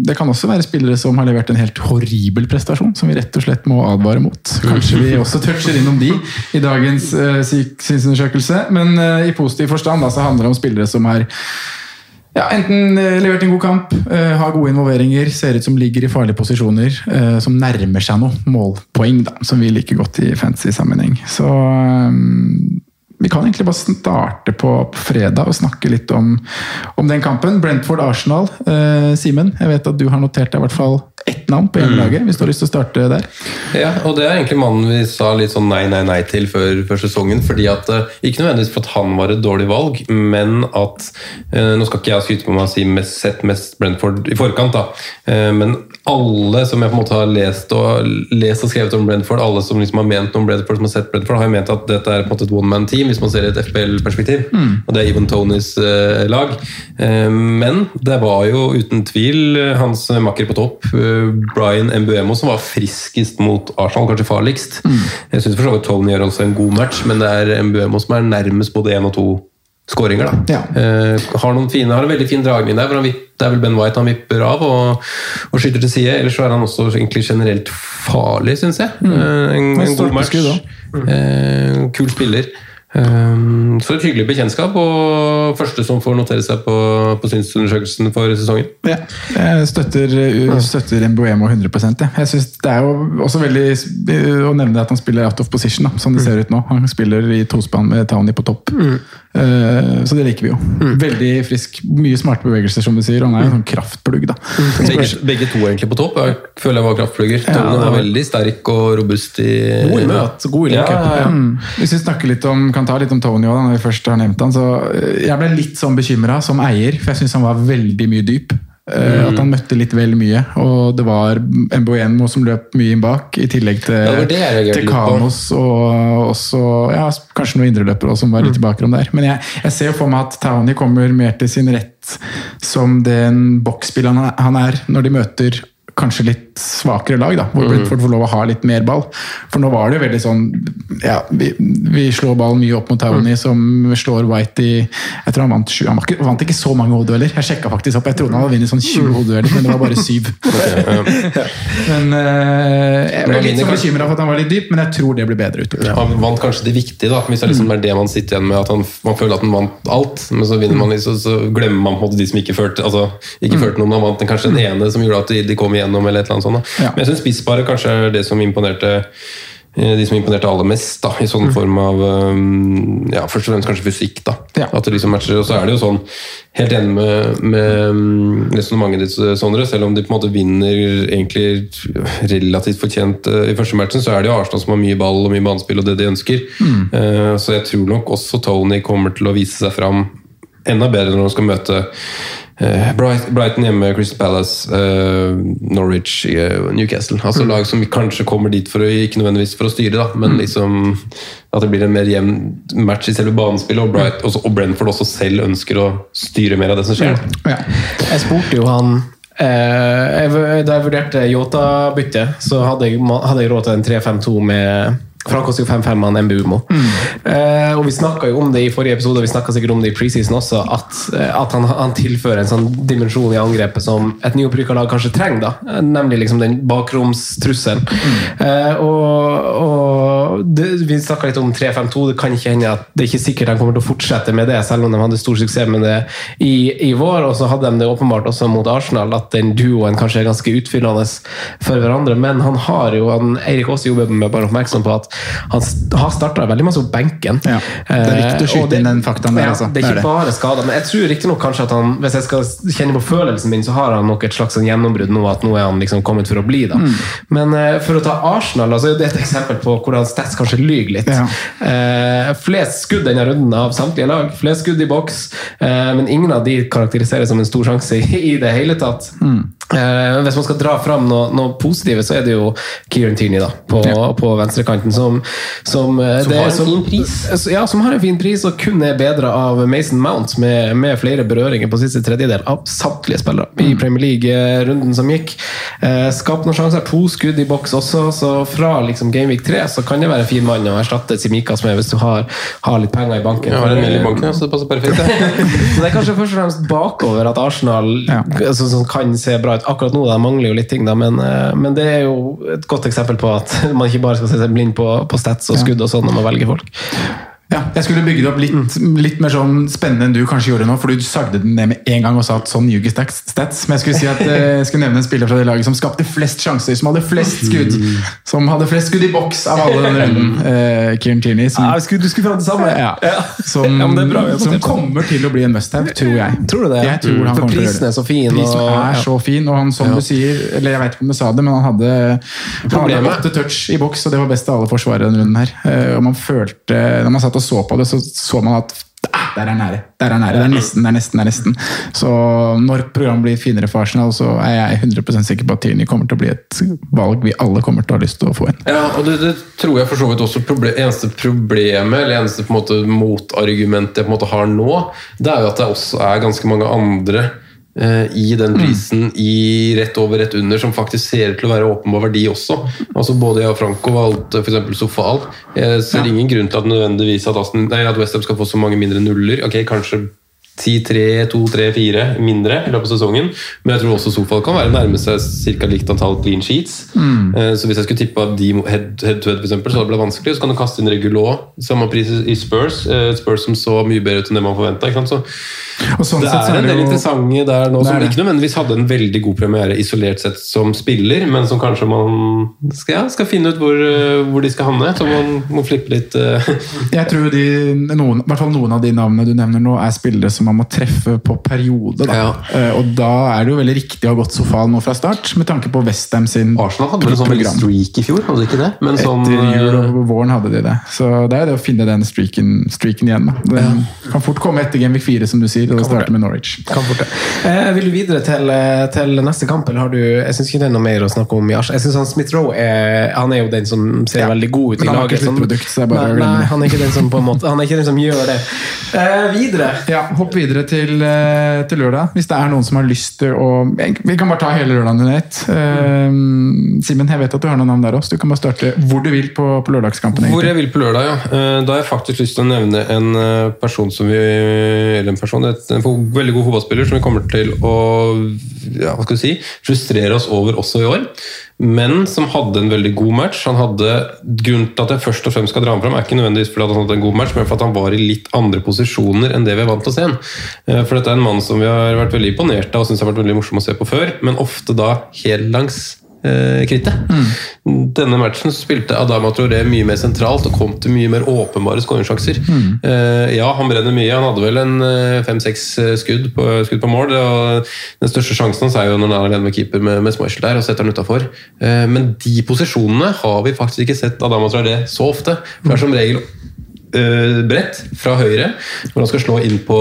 Speaker 4: Det kan også være spillere som har levert en helt horribel prestasjon, som vi rett og slett må advare mot. Kanskje vi også toucher innom de i dagens eh, synsundersøkelse, men eh, i positiv forstand da, så handler det om spillere som har ja, enten eh, levert en god kamp, eh, har gode involveringer, ser ut som ligger i farlige posisjoner, eh, som nærmer seg noe målpoeng, da, som vi liker godt i fantasy-sammenheng. Så eh, vi kan egentlig bare starte på, på fredag og snakke litt om, om den kampen. Brentford-Arsenal. Eh, Simen, jeg vet at du har notert deg i hvert fall ett navn på hjemmelaget, hvis du har lyst til å starte der.
Speaker 1: Ja, og det er egentlig mannen vi sa litt sånn nei, nei, nei til før, før sesongen. fordi at, eh, Ikke nødvendigvis for at han var et dårlig valg, men at eh, Nå skal ikke jeg skryte på meg og si mest, sett mest Brentford i forkant, da. Eh, men alle som jeg på en måte har lest og, lest og skrevet om Brentford, alle som liksom har ment noe om Brentford, som har sett Brentford, har jo ment at dette er på en måte et one man team, hvis man ser i et FBL-perspektiv. Og det er Even Tonys eh, lag. Eh, men det var jo uten tvil eh, hans makker på topp, eh, Brian Mbuemo, som var friskest mot Arsenal, kanskje farligst. Jeg syns for så vidt Tony gjør også en god match, men det er Mbuemo som er nærmest både én og to skåringer. da.
Speaker 4: Ja.
Speaker 1: Eh, har noen fine, har en veldig fin dragning der. hvor han Det er vel Ben White han vipper av og, og skyter til side. Ellers så er han også egentlig generelt farlig, syns jeg. Eh, en, en god match.
Speaker 4: stolpeskudd
Speaker 1: Eh, kul spiller. Eh, så et hyggelig bekjentskap, og første som får notere seg på, på synsundersøkelsen for sesongen.
Speaker 4: Ja, jeg støtter, støtter Mbuemo 100 jeg. jeg synes Det er jo også veldig å nevne at han spiller out of position, da, som det ser ut nå. Han spiller i tospann med Townie på topp. Eh, Så det liker vi jo. Veldig frisk. Mye smarte bevegelser, som du sier. Han er en sånn kraftplugg. da.
Speaker 1: Begge, begge to egentlig på topp. Jeg føler jeg var kraftplugger. Tone var veldig sterk og robust i
Speaker 3: God i møt, god i
Speaker 1: Ja, ja, ja.
Speaker 4: Mm. Hvis vi snakker litt om, kan ta litt om Tony òg, når vi først har nevnt han, så eh, Jeg ble litt sånn bekymra som eier, for jeg syns han var veldig mye dyp. Mm. At han møtte litt vel mye, og det var Mboemo som løp mye inn bak, i tillegg til,
Speaker 1: Ja, det det
Speaker 4: til. Kanos og også ja, kanskje noen indreløpere som var litt i bakgrunnen der. Men jeg, jeg ser jo for meg at Townie kommer mer til sin rett som den boksspilleren han er- han er, når de møter kanskje litt svakere lag, da, hvor Brentford får lov å ha litt mer ball. For nå var det jo veldig sånn ja, vi, vi slår ballen mye opp mot Townie, som slår White i Jeg tror han vant sju. Han var ikke, vant ikke så mange hodedueller. Jeg sjekka faktisk opp, jeg trodde han hadde vunnet sånn 20 hodedueller, men det var bare syv. men eh, Jeg ble litt sånn bekymra for at han var litt dyp, men jeg tror det blir bedre utover.
Speaker 1: Han vant kanskje det viktige, da, hvis det liksom er det man sitter igjen med. At han, man føler at han vant alt, men så vinner man liksom, så glemmer man på de som ikke førte altså, ikke førte noen. han vant kanskje den ene som gjorde at de, kom kom igjennom. eller et eller annet sånt.
Speaker 4: Ja.
Speaker 1: Men jeg syns spissparet kanskje er det som imponerte eh, de som imponerte aller mest, da, i sånn form av um, ja, Først og fremst kanskje fysikk. da,
Speaker 4: Ja.
Speaker 1: at det liksom matcher, Og så er det jo sånn, helt enig med, med um, resonnementet ditt, Sondre, selv om de på en måte vinner egentlig relativt fortjent eh, i første matchen, så er det jo Arsenal som har mye ball og mye banespill og det de ønsker. Eh, så jeg tror nok også Tony kommer til å vise seg fram enda bedre når han skal møte eh, Brighton hjemme, Crystal Palace, eh, Norwich, eh, Newcastle. Altså Lag som kanskje kommer dit for å, ikke nødvendigvis for å styre, da, men liksom at det blir en mer jevn match i selve banespillet. Og, Bright, også, og Brentford også selv ønsker å styre mer av det som skjer.
Speaker 4: Ja.
Speaker 3: Jeg spurte jo han eh, jeg, Da jeg vurderte Yota-byttet, så hadde jeg, hadde jeg råd til en 3-5-2 med for han koster jo 5-5 av en Mm. Eh, og vi snakka jo om det i forrige episode, og vi snakka sikkert om det i preseason også, at, eh, at han, han tilfører en sånn dimensjon i angrepet som et nyopprykka lag kanskje trenger. da, Nemlig liksom den bakromstrusselen. Eh, og og det, vi snakka litt om 3-5-2. Det kan ikke hende at det er ikke sikkert de kommer til å fortsette med det, selv om de hadde stor suksess med det i, i vår. Og så hadde de det åpenbart også mot Arsenal, at den duoen kanskje er ganske utfyllende for hverandre. Men han har jo, han, Eirik også jobber med bare oppmerksom på at han har starta veldig masse på benken.
Speaker 4: Ja, det er viktig å
Speaker 3: Eh,
Speaker 4: skyte
Speaker 3: det-
Speaker 4: inn den faktaen der, altså.
Speaker 3: det er ikke bare skader, men jeg tror riktignok kanskje at han, hvis jeg skal kjenne på følelsen min, så har han nok et slags sånn gjennombrudd nå, at nå er han liksom kommet for å bli. da.
Speaker 4: Mm.
Speaker 3: Men eh, for å ta Arsenal, altså, det er et eksempel på hvordan Stats kanskje lyver litt.
Speaker 4: Ja.
Speaker 3: Eh, flest skudd denne runden av samtlige lag. Flest skudd i boks, eh, men ingen av de karakteriseres som en stor sjanse i, i det hele tatt.
Speaker 4: Mm.
Speaker 3: Eh, hvis man skal dra fram noe, noe positive, så er det jo Kieran Tierney da, på, på venstrekanten, som, som, eh,
Speaker 1: Som
Speaker 3: det-
Speaker 1: har en fin pris.
Speaker 3: Ja, som har en fin pris, og kun er bedre av Mason Mount, med, med flere berøringer på siste tredjedel av samtlige spillere i Premier League-runden som gikk. Eh, Skapt noen sjanser, to skudd i boks også, så fra liksom Gameweek 3 så kan det være en fin mann å erstatte Simikas med hvis du har, har litt penger i banken.
Speaker 1: Jeg har en mill i banken, ja, så det passer perfekt.
Speaker 3: Så det er kanskje først og fremst bakover at Arsenal
Speaker 4: Ja.
Speaker 3: altså, kan se bra ut. Akkurat nå det mangler jo litt ting, da, men, eh, men det er jo et godt eksempel på at man ikke bare skal se seg blind på, på stats og skudd og sånn når man velger folk.
Speaker 4: Ja, jeg skulle bygge det opp litt, litt mer sånn spennende enn du kanskje gjorde nå, for du sagde den ned med en gang og sa at sånn ljuger stats. Men jeg skulle si at eh, jeg skulle nevne en spiller fra det laget som skapte flest sjanser, som hadde flest skudd. Som hadde flest skudd i boks av alle denne runden. Uh, Kieran Tierney. Som,
Speaker 3: du skulle fram det samme!
Speaker 4: ja, som,
Speaker 3: Ja, det bra,
Speaker 4: som kommer til å bli en must-have, tror jeg.
Speaker 3: Tror du det?
Speaker 4: Jeg tror han
Speaker 3: For prisen er så fin,
Speaker 4: Prisen
Speaker 3: og-
Speaker 4: er
Speaker 3: ja.
Speaker 4: så fin, og han som du sier, eller jeg vet ikke om du sa det, men han hadde, han hadde åtte touch i boks, og det var best av alle forsvarere denne runden her. Eh, Og man følte, når man satt og så på det, så så man at ah, der er nære, der er nære, det er nesten, det er nesten, det er nesten. Så når programmet blir finere for Arsenal, så er jeg 100% sikker på at Tierney kommer til å bli et valg vi alle kommer til å ha lyst til å få inn.
Speaker 1: Ja, og det, det tror jeg for så vidt også proble eneste problemet, eller eneste på en måte motargumentet jeg på en måte har nå, det er jo at det også er ganske mange andre i den prisen i rett over, rett under, som faktisk ser ut til å være åpenbar verdi også. Altså Både jeg og Franco valgte f.eks. Sofal. Jeg ser ingen grunn til at nødvendigvis at, Aston, nei, at Westham skal få så mange mindre nuller. Ok, kanskje 10-3, 2-3-4 mindre i løpet av sesongen. Men jeg tror også Sofal kan være nærme seg ca. likt antall clean sheets. Mm. Så hvis jeg skulle tippa de head head så hadde det blitt vanskelig. Så kan du kaste inn Regulå, samme pris i Spurs. Eh, Spurs som så mye bedre ut enn det man forventa.
Speaker 4: Sånn
Speaker 1: det
Speaker 4: er, så
Speaker 1: er en del
Speaker 4: jo-
Speaker 1: interessante der nå som ikke nødvendigvis hadde en veldig god premiere isolert sett som spiller, men som kanskje man skal, ja, skal finne ut hvor, eh, hvor de skal havne. Så man må flippe litt eh,
Speaker 4: Jeg tror de, noen, i hvert fall noen av de navnene du nevner nå, er spillere som man må treffe på periode. Da.
Speaker 1: Ja.
Speaker 4: Eh, Og da er det jo veldig riktig å ha gått sofaen nå fra start, med tanke på Westham sin
Speaker 1: Arsenal hadde vel en sånn streak i fjor, hadde de ikke det? Men sånn,
Speaker 4: Etter jul
Speaker 1: eh,
Speaker 4: og våren hadde de det. Så det er det å finne den streaken, streaken igjen. Da. Den kan fort komme etter Week 4, som du sier, og starte med Norwich.
Speaker 3: Kan fort det. Eh, vil du videre til, til neste kamp, eller har du Jeg syns ikke det er noe mer å snakke om i Ars. Jeg synes han Smith-Roe er, han er jo den som ser
Speaker 4: Ja,
Speaker 3: veldig god ut i laget. sånn-
Speaker 4: sluttprodukt, så det er bare
Speaker 3: nei, nei,
Speaker 4: det.
Speaker 3: han er ikke den som på en måte Han er ikke den som gjør det. Eh, videre.
Speaker 4: Ja, Hopp videre til, eh, til lørdag, hvis det er noen som har lyst til å Vi kan bare ta hele lørdagen under ett. Uh, Simen, jeg vet at du har noen navn der også. Du kan bare starte hvor du vil på, på lørdagskampen.
Speaker 1: Hvor jeg vil på lørdag, ja. Eh, Da har jeg faktisk lyst til å nevne en person som vi Eller en person, en veldig god fotballspiller som vi kommer til å ja, hva skal vi si, frustrere oss over også i år. Men som hadde en veldig god match. Han hadde, Grunnen til at jeg først og fremst skal dra ham fram, er ikke nødvendigvis fordi han hadde en god match, men fordi han var i litt andre posisjoner enn det vi er vant til å se. Eh, For dette er en mann som vi har vært veldig imponert av og syns har vært veldig morsom å se på før, men ofte da helt langs eh, Mm. Denne matchen spilte Adama Traoré mye mer sentralt og kom til mye mer åpenbare skåringssjanser. Eh, ja, han brenner mye. Han hadde vel en eh, fem-seks skudd, på- skudd på mål. Og den største sjansen hans er jo når han er alene med keeper med, med Schmeichel der og setter han utafor. Men de posisjonene har vi faktisk ikke sett Adama Traoré så ofte. For det er som regel eh, bredt fra høyre, hvor han skal slå inn på,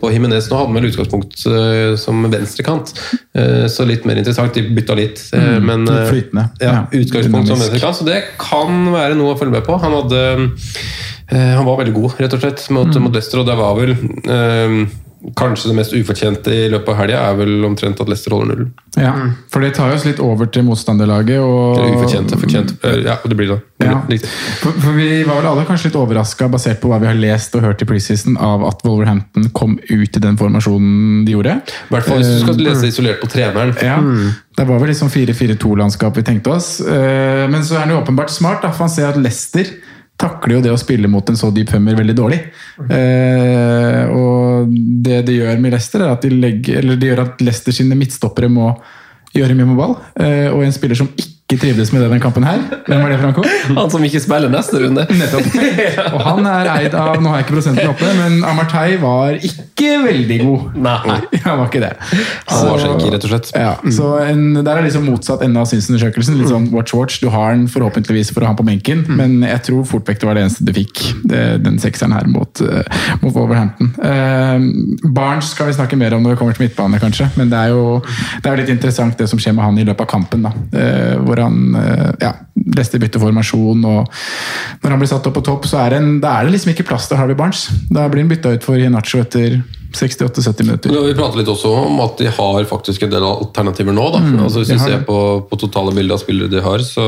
Speaker 1: på Jimenez. Nå hadde han vel utgangspunkt uh, som venstrekant, uh, så litt mer interessant. De bytta litt,
Speaker 4: uh,
Speaker 1: men
Speaker 4: flytende.
Speaker 1: Ja, utgangspunkt som venstrekant, så det kan være noe å følge med på. Han hadde han var veldig god, rett og slett, mot,
Speaker 4: Mm.
Speaker 1: mot Leicester, og der var vel Kanskje det mest ufortjente i løpet av helga er vel omtrent at Leicester holder null.
Speaker 4: Ja, For det tar oss litt over til motstanderlaget. Og,
Speaker 1: Eller ufortjent, fortjent. Eh, Ja, det blir det. det
Speaker 4: Ja.
Speaker 1: blir.
Speaker 4: For, for Vi var vel alle kanskje litt overraska, basert på hva vi har lest og hørt i preseason, av at Wolverhampton kom ut i den formasjonen de gjorde.
Speaker 1: I hvert fall hvis du skal lese isolert på treneren.
Speaker 4: Ja, Det var vel liksom 4-4-2-landskap vi tenkte oss. Eh, Men så er han jo åpenbart smart, da, for han ser at Leicester takler jo det å spille mot en så dyp femmer veldig dårlig. Eh, og det det gjør med Leicester, er at de legger, eller det gjør at Leicester sine midtstoppere må gjøre mye med ball. Eh, og en spiller som ikke ikke trivdes med denne kampen her. Hvem var det, Franco?
Speaker 3: Han som ikke spiller neste runde.
Speaker 4: Nettopp. Og han er eid av Nå har jeg ikke prosenten oppe, men Amartey var ikke veldig god.
Speaker 3: Nei.
Speaker 4: Han var ikke det.
Speaker 1: Han var shaky, rett og slett.
Speaker 4: Ja, så en, Der er liksom motsatt ende av synsundersøkelsen. Litt sånn watch watch. Du har den forhåpentligvis for å ha den på benken, men jeg tror fort vekk det var det eneste du fikk. Den sekseren her mot, eh, mot Wolverhampton. Uh, Barnes skal vi snakke mer om når vi kommer til midtbane, kanskje. Men det er jo det er litt interessant det som skjer med han i løpet av kampen. da. uh, hvor han eh, ja, leste bytteformasjon og når han blir satt opp på topp, så er, en, er det liksom ikke plass til Harvey Barnes. Da blir han bytta ut for Hinacho etter 68-70 minutter.
Speaker 1: Vi prater litt også om at de har faktisk en del alternativer nå. Da.
Speaker 4: Mm,
Speaker 1: altså Hvis vi ser på, på totale bilder av spillere de har, så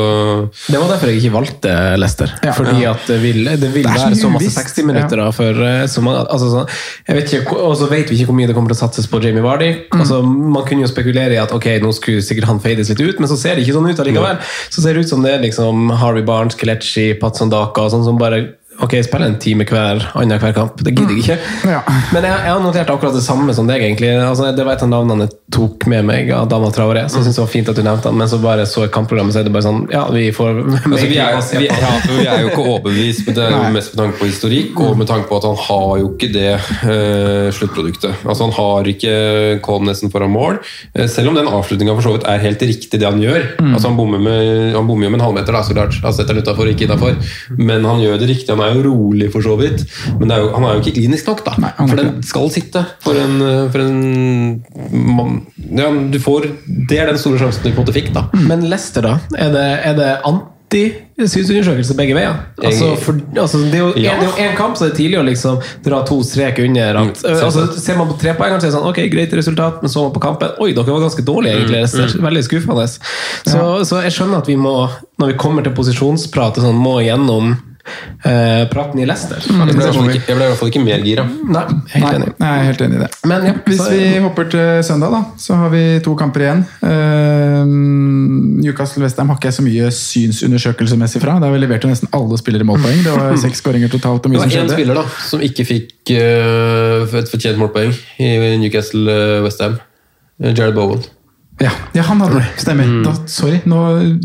Speaker 3: Det var derfor jeg ikke valgte Lester.
Speaker 4: Ja.
Speaker 3: Fordi at det vil, det vil
Speaker 4: Det så
Speaker 3: være så masse 60 minutter da, for eh, så man, altså, så, jeg vet ikke, Og så vet vi ikke hvor mye det kommer til å satses på Jamie Vardy.
Speaker 4: Mm.
Speaker 3: Altså, man kunne jo spekulere i at ok, nå skulle sikkert han fades litt ut, men så ser det ikke sånn ut allikevel. Så ser det ut som det er liksom Harvey Barnes, Kelechi, Patson Daka og sånn som bare Ok, spiller en time hver annenhver kamp. Det gidder jeg ikke.
Speaker 4: Ja.
Speaker 3: Men jeg, jeg har notert akkurat det samme som deg, egentlig. Altså, det var et av navnene jeg tok med meg av Dama Traoré, så jeg synes det var fint at du nevnte han, men så bare så jeg kampprogrammet, så er det bare sånn Ja, vi får
Speaker 1: altså, vi, er, vi, ja, vi er jo ikke overbevist, men det er jo mest med tanke på historikk og med tanke på at han har jo ikke det uh, sluttproduktet. Altså Han har ikke Colnessen foran mål, eh, selv om den avslutninga for så vidt er helt riktig, det han gjør. Altså Han bommer med, han bommer jo med en halvmeter, da, så klart. Han setter den utafor, ikke innafor. Men han gjør det riktig. Han er jo rolig, for så vidt. Men det er jo, han er jo ikke klinisk nok, da.
Speaker 4: Nei, er
Speaker 1: for den skal sitte. For en, for en man, ja, du får, Det er den store sjansen du på en måte fikk, da.
Speaker 3: Men Lester, da? Er det, er det anti-synsundersøkelse begge veier? Altså, for, altså, det er jo
Speaker 1: Ja.
Speaker 3: er kamp, så det er tidlig å liksom dra to strek under. At,
Speaker 1: Mm,
Speaker 3: altså, ser man på trepoengeren, så er det sånn Ok, greit resultat, men så man på kampen Oi, dere var ganske dårlige, egentlig. Leicester. Veldig skuffende. Så, så jeg skjønner at vi må, når vi kommer til posisjonspratet, sånn, må gjennom eh, praten i Leicester.
Speaker 1: Jeg ble, ikke, jeg ble i hvert fall ikke mer gira.
Speaker 3: Nei, helt
Speaker 4: Nei,
Speaker 3: enig.
Speaker 4: jeg er helt enig i det.
Speaker 3: Men ja,
Speaker 4: Hvis vi hopper til søndag, da, så har vi to kamper igjen. Uh, Newcastle-Westham har ikke jeg så mye synsundersøkelsesmessig fra. Der har vi levert jo nesten alle spillere målpoeng. Det var seks skåringer totalt. og
Speaker 1: Det var
Speaker 4: som
Speaker 1: én spiller da, som ikke fikk uh, et fortjent målpoeng i Newcastle uh, Westham. Jared Bowen.
Speaker 4: Ja, ja, han hadde det. Stemmer. Da, sorry, nå,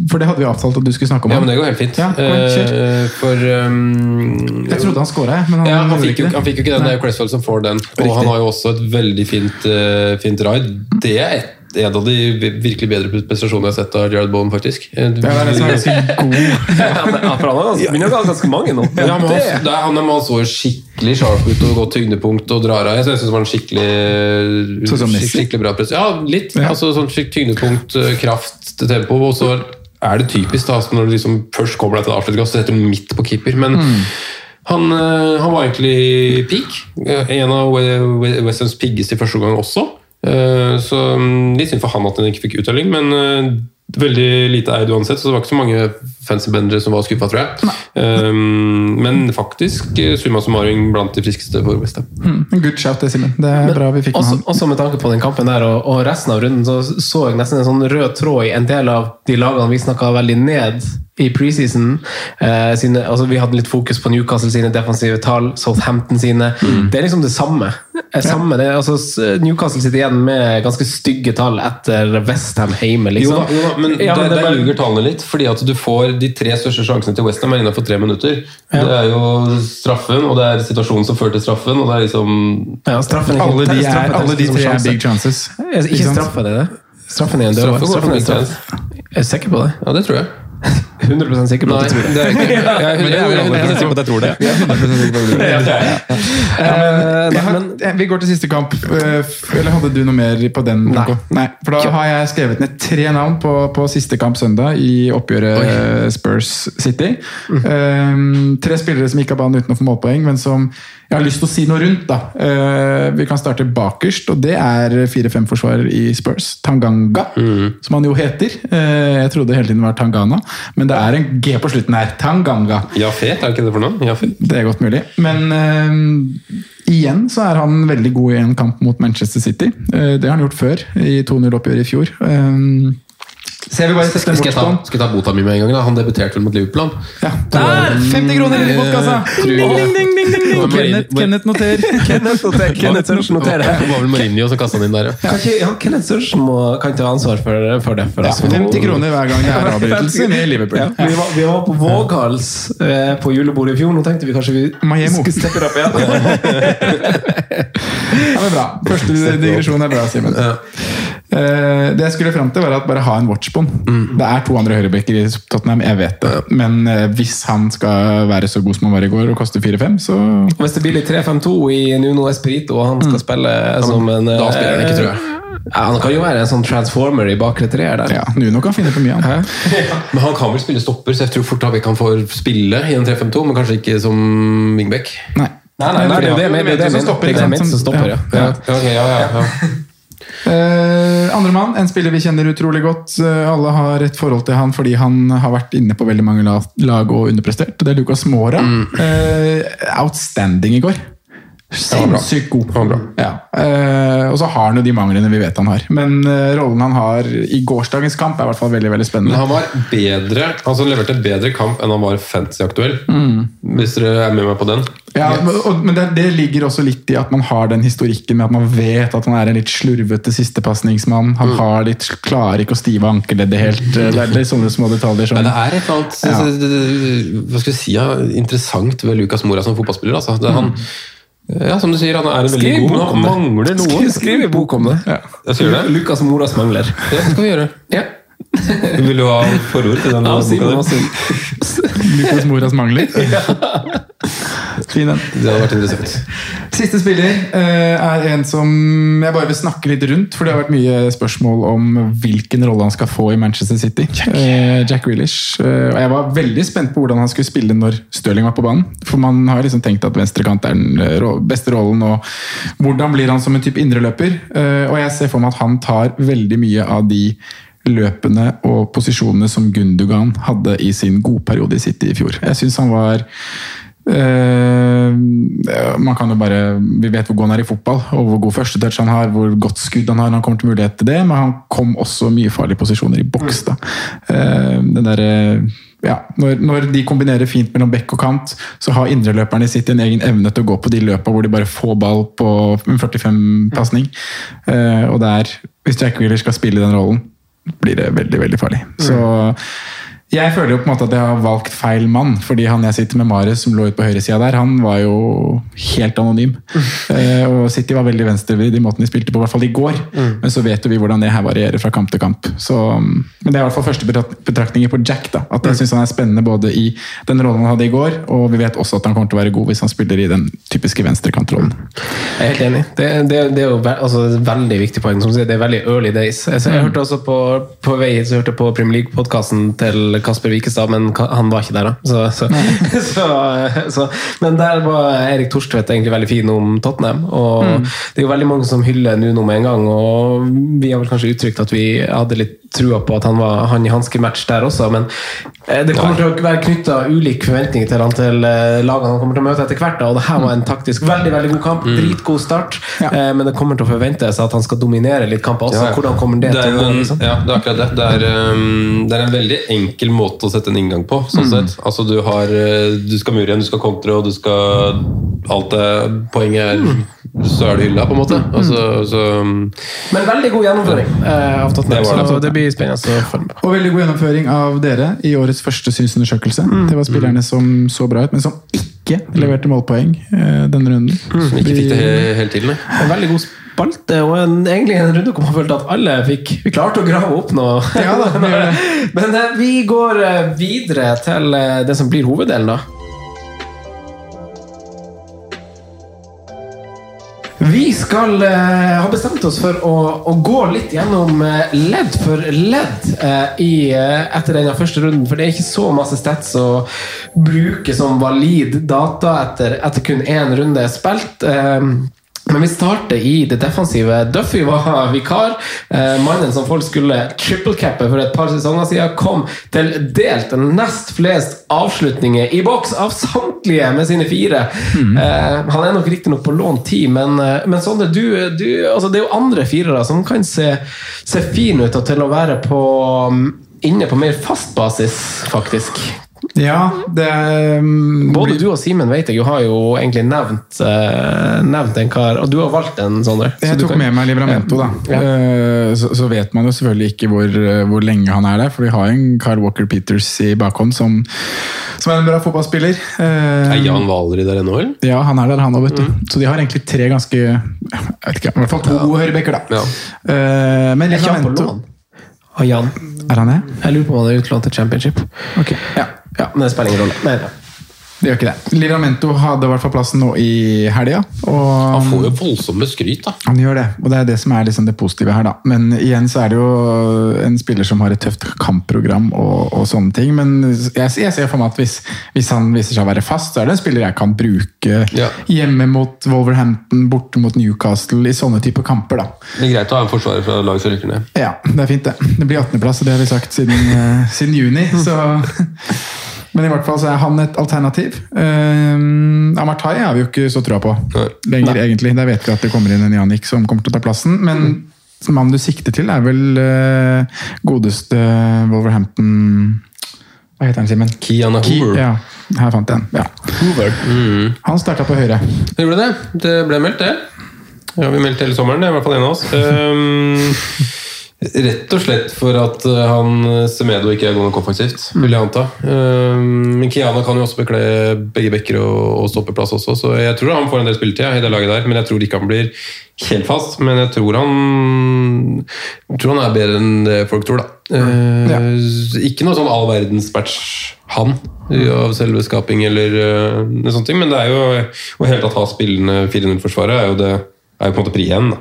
Speaker 4: for det hadde vi avtalt at du skulle snakke om.
Speaker 1: Ja, men det går helt fint.
Speaker 4: Ja.
Speaker 1: Eh, for um,
Speaker 4: Jeg trodde han skåra. Men han,
Speaker 1: ja, han, fikk jo, han fikk jo ikke den. Det er jo Cresswell som får den. Og
Speaker 4: Riktig.
Speaker 1: han har jo også et veldig fint, uh, fint ride. Det er et, en av de virkelig bedre prestasjonene jeg har sett av Jared Bowen, faktisk.
Speaker 4: Det er det som er ganske god.
Speaker 3: ja, for han ganske, begynner å ha ganske mange nå.
Speaker 1: Ja, men
Speaker 3: Det-
Speaker 1: han, er, skikkelig sharp ut og godt tyngdepunkt og drar av. Jeg synes han var en skikkelig
Speaker 4: Sånn
Speaker 1: skikkelig bra press. Ja, litt.
Speaker 4: Ja.
Speaker 1: Altså sånn skikk- tyngdepunkt, eh, kraft, tempo. Og så er det typisk da, når du liksom først kommer deg til avslutning, så setter du midt på keeper. Men han, eh, han var egentlig peak. En av Westlands piggeste i første gang også. Eh, Så mm, litt synd for han at han ikke fikk uttelling, men eh, veldig lite eid uansett, så det var ikke så mange fancy bendere som var skuffa, tror jeg. Um, men faktisk eh, summa summarum blant de friskeste for Westham.
Speaker 4: Mm, good shout, det, Simen. Det er bra vi fikk med
Speaker 3: Også,
Speaker 4: han.
Speaker 3: også med tanke på den kampen der og, og resten av runden, så så jeg nesten en sånn rød tråd i en del av de lagene vi snakka veldig ned i preseason. Eh, sine, altså vi hadde litt fokus på Newcastle sine defensive tall, Southampton sine. Det er liksom det samme. Eh, samme det, er- altså, Newcastle sitter igjen med ganske stygge tall etter Westham hjemme. Liksom.
Speaker 1: Jo, jo men
Speaker 3: Ja,
Speaker 1: der,
Speaker 3: det
Speaker 1: der
Speaker 3: bare-
Speaker 1: ljuger tallene litt. fordi at du får De tre største sjansene til Westham er innenfor tre minutter. Det er jo straffen, og det er situasjonen som fører til straffen. og det er liksom
Speaker 3: ja, straffen
Speaker 4: Alle de, er,
Speaker 3: straffen
Speaker 4: alle de tre er big chances.
Speaker 3: Eh, Ikke straffe, det er det? Straffen er en
Speaker 1: går
Speaker 3: Straffen er
Speaker 1: for
Speaker 3: en
Speaker 1: big
Speaker 3: straff. Jeg er sikker på det.
Speaker 1: Ja, det tror jeg.
Speaker 3: 100% sikker på at du tror det.
Speaker 1: det er jeg. Jeg er
Speaker 4: Men det er vi alle.
Speaker 1: 100% sikker på at jeg tror det.
Speaker 4: Jeg har,
Speaker 3: men-
Speaker 4: jeg- vi går til siste kamp. eh, Eller hadde du noe mer på den?
Speaker 3: Nei.
Speaker 4: Nei. For da har jeg skrevet ned tre navn på, på siste kamp søndag i oppgjøret Oi. Spurs City. Um, tre spillere som gikk av banen uten å få målpoeng, men som jeg har lyst til å si noe rundt. da. Eh, vi kan starte bakerst, og det er 4-5-forsvarer i Spurs. Tanganga, som han jo heter. Eh, jeg trodde hele tiden var Tangana, men det er en G på slutten her. Tanganga.
Speaker 1: Jafet, er ikke det for noe? Jafet.
Speaker 4: Det er godt mulig. Men uh, igjen så er han veldig god i en kamp mot Manchester City. Det har han gjort før, i 2-0-oppgjøret i fjor. Eh,
Speaker 1: Skal jeg ta, skal jeg ta bota mi med en gang? da? Han debuterte vel mot Liverpool?
Speaker 4: Ja. Der! 50 kroner i postkassa! Ding. Kenneth, Kenneth noter.
Speaker 3: Kenneth noter- Kenneth Sørensen noterer.
Speaker 1: Det var vel Mourinho som kasta den inn der, ja.
Speaker 3: Kan ikke, ja, Kenneth Sørensen må, kan ta ansvar for, for det. For
Speaker 4: Ja, 50 kroner hver gang det er avbrytelse med Liverpool.
Speaker 3: Ja, vi, var, vi var på Vågals eh, på julebordet i fjor. Nå tenkte vi kanskje vi
Speaker 4: Miami.
Speaker 3: skulle steppe det opp igjen.
Speaker 4: Ja, men bra. Første digresjon er bra, Simen. Eh, det jeg skulle frem til, var at bare ha en watchbond. Det er to andre høyrebacker i Tottenham, jeg vet det. Men eh, hvis han skal være så god som han var i går og koste 4-5, så
Speaker 3: Hvis det blir litt 3-5-2 i Nuno Espirito, og han skal spille som en
Speaker 1: Da spiller han ikke, tror jeg.
Speaker 3: Ja, han kan jo være en sånn transformer i bakre treer der.
Speaker 4: ja, Nuno kan finne på mye, han.
Speaker 1: Men han kan vel spille stopper, så jeg tror fort at vi kan få spille i en 3-5-2, men kanskje ikke som wingback.
Speaker 4: Nei.
Speaker 3: Nei, nei, nei, det er jo det, det, det, det, det, det,
Speaker 4: det,
Speaker 3: det som stopper, ja.
Speaker 4: Ja.
Speaker 1: Ja, ok, ja, ja, ja.
Speaker 4: Eh, Andremann, en spiller vi kjenner utrolig godt. Uh, alle har et forhold til han fordi han har vært inne på veldig mange lag og underprestert. Det er Lucas Mora. Eh, outstanding i går. Sinnssykt god. Ja. Eh, og så har han jo de manglene vi vet han har. Men eh, rollen han har i gårsdagens kamp, er i hvert fall veldig veldig spennende.
Speaker 1: Men han var bedre, altså han leverte bedre kamp enn han var fantasy-aktuell. Hvis dere er med meg på den.
Speaker 4: Ja, men- og, men det, det ligger også litt i at man har den historikken med at man vet at han er en litt slurvete sistepasningsmann. Han har litt, klarer ikke å stive ankeleddet helt. Det er litt sånne små detaljer som
Speaker 1: Men det er et eller annet
Speaker 4: Ja.
Speaker 1: hva skal jeg si, ja, interessant ved Lucas Mora som fotballspiller. Altså. Det, er han, ja, som du sier, han er en veldig god,
Speaker 3: bok
Speaker 1: men
Speaker 3: om
Speaker 1: han
Speaker 3: det.
Speaker 1: mangler noe.
Speaker 3: Skriv, skriv i bok om det.
Speaker 1: Jeg sier det.
Speaker 3: Lukas Moras mangler.
Speaker 1: Det skal vi gjøre.
Speaker 3: Ja.
Speaker 1: Du vil jo ha forord til den boka.
Speaker 4: Lucas Moras mangler. Fin en.
Speaker 1: Det hadde vært interessant.
Speaker 4: Siste spiller eh, er en som jeg bare vil snakke litt rundt. For det har vært mye spørsmål om hvilken rolle han skal få i Manchester City. Jack, Jack Grealish. Eh, og jeg var veldig spent på hvordan han skulle spille når Stirling var på banen. For man har liksom tenkt at venstrekant er den eh, beste rollen. Og hvordan blir han som en type indreløper? Eh, og jeg ser for meg at han tar veldig mye av de løpene og posisjonene som Gundogan hadde i sin godperiode i City i fjor. Jeg syns han var Eh, man kan jo bare, Vi vet hvor god han er i fotball, og hvor god førstetouch han har, hvor godt skudd han har når han kommer til mulighet til det, men han kom også mye farlige posisjoner i boks. da. Uh, den der, eh, ja, når, når de kombinerer fint mellom bekk og kant, så har indreløperne i en egen evne til å gå på de løpa hvor de bare får ball på 45-pasning. Uh, og der, hvis Jack Wheeler skal spille den rollen, blir det veldig, veldig farlig. Så jeg føler jo på en måte at jeg har valgt feil mann, fordi han jeg sitter med, Marius, som lå ute på høyresida der, han var jo helt anonym. Eh, og City var veldig venstrevridd i måten de spilte på, i hvert fall i går. Men så vet jo vi hvordan det her varierer fra kamp til kamp. Så, men det er i hvert fall første betrakt- betraktninger på Jack. da, At jeg syns han er spennende både i den rollen han hadde i går, og vi vet også at han kommer til å være god hvis han spiller i den typiske venstrekantrollen.
Speaker 3: Jeg er helt enig. Det, det, det er jo ve altså, et veldig viktig poeng. Som du sier, det er veldig early days. Jeg, jeg hørte også på, på vei hit, så hørte jeg på Premier League-podkasten til Kasper Wikestad, men han var ikke der, da. Så, så, så, men der var Erik Torstvedt egentlig veldig fin om Tottenham. Og Det er jo veldig mange som hyller Nuno med en gang, og vi har vel kanskje uttrykt at vi hadde litt trua på at han var han i hanskematch der også, men eh, det kommer til å være knytta ulik forventning til han til eh, lagene han kommer til å møte etter hvert. da, og det her var en taktisk veldig veldig god kamp. Dritgod start,
Speaker 4: Ja.
Speaker 3: eh, men det kommer til å forventes at han skal dominere litt kamper også.
Speaker 1: Ja, ja.
Speaker 3: Hvordan kommer det,
Speaker 1: Det
Speaker 3: til å gå? liksom?
Speaker 1: ja, det er akkurat det. Det er, um, det er en veldig enkel måte å sette en inngang på. Sånn sett. Altså, du, har, du skal mure igjen, du skal kontre, og du skal Alt det Poenget er Så er det hylla, på en måte. Altså, så, um,
Speaker 3: Men veldig god gjennomføring eh, av Tottenham,
Speaker 1: Det var det.
Speaker 3: så det blir spennende å følge med.
Speaker 4: Og veldig god gjennomføring av dere i årets første synsundersøkelse. Det var spillerne som så bra ut, men som ikke leverte målpoeng eh, denne runden.
Speaker 1: som ikke fikk det he- hele til, nei.
Speaker 3: En veldig god spalte, og en, egentlig en runde hvor man følte at alle fikk Vi klarte å grave opp noe.
Speaker 4: Ja da, vi
Speaker 3: Men eh, vi går eh, videre til eh, det som blir hoveddelen, da. Vi skal uh, ha bestemt oss for å, å gå litt gjennom uh, ledd for ledd uh, i, eh, etter denne første runden. For det er ikke så masse stats å bruke som valid data etter, etter kun én runde er spilt. Eh, Men vi starter i det defensive. Duffy var vikar. Eh, mannen som folk skulle triple-cappe for et par sesonger siden, kom til delt nest flest avslutninger i boks av samtlige med sine fire. Eh, han er nok riktignok på lånt tid, men, eh, men Sondre, du, du, altså det er jo andre firere som kan se, se fine ut og til å være på mm, inne på mer fast basis, faktisk.
Speaker 4: Ja, det mm,
Speaker 3: Både du og Simen vet jeg jo har jo egentlig nevnt, uh, nevnt en kar, og du har valgt en, Sondre.
Speaker 4: Jeg tok
Speaker 3: kan-
Speaker 4: med meg Livramento, da.
Speaker 3: Ja.
Speaker 4: Eh, Så, så vet man jo selvfølgelig ikke hvor, eh, hvor lenge han er der, for vi har en Carl Walker Peters i bakhånd som, som er en bra fotballspiller. Uh,
Speaker 1: Er Jan Valeri der ennå, eller?
Speaker 4: Ja, han er der, han òg, vet du. Så de har egentlig tre ganske Jeg vet ikke, i hvert fall to ja. høyrebekker, da.
Speaker 1: Ja.
Speaker 4: Uh, men Livramento. Er han det?
Speaker 3: Jeg lurer på om han er utlånt til Championship.
Speaker 4: Ok, ja.
Speaker 3: Ja, men det spiller ingen rolle.
Speaker 4: Det gjør ikke det. Livramento hadde i hvert fall plassen nå i helga.
Speaker 1: Han får jo voldsomme skryt, da.
Speaker 4: han gjør det, og det er det som er liksom det positive her. da. Men igjen så er det jo en spiller som har et tøft kampprogram og, og sånne ting. Men jeg, jeg ser for meg at hvis, hvis han viser seg å være fast, så er det en spiller jeg kan bruke
Speaker 1: Ja.
Speaker 4: hjemme mot Wolverhampton, borte mot Newcastle, i sånne typer kamper. da.
Speaker 1: Det er greit å ha en forsvarer fra lag som rykker ned.
Speaker 4: Ja, det er fint, det. Det blir 18.-plass, og det har vi sagt siden, eh, siden juni. Så. Men i hvert fall så er han et alternativ. Uh, Amartai har vi jo ikke så troa på
Speaker 1: Nei.
Speaker 4: lenger, egentlig. Der vet vi at det kommer inn en Janik som kommer til å ta plassen. Men mannen du sikter til, er vel uh, godeste Wolverhampton Hva heter han, Simen?
Speaker 1: Kiana
Speaker 4: Ki-
Speaker 1: Hoover.
Speaker 4: Ja, her fant jeg den. Ja. Han starta på høyre.
Speaker 1: Gjorde det? Det ble meldt, det. Ja, vi meldte hele sommeren, det er i hvert fall en av oss. Ehm, rett og slett for at eh, han Semedo ikke er god nok offensivt, vil jeg anta. Ehm, men Kiana kan jo også bekle begge bekker og, stoppeplass også, så jeg tror han får en del spilletid i det laget der. Men jeg tror ikke han blir helt fast. Men jeg tror han, jeg tror han er bedre enn det folk tror, da. Eh,
Speaker 4: Ja.
Speaker 1: Ikke noe sånn all verdens match, han, av selve skaping eller noe sånt, men det er jo å helt tatt ha spillende 4-0-forsvaret er jo det er jo på en måte pri én.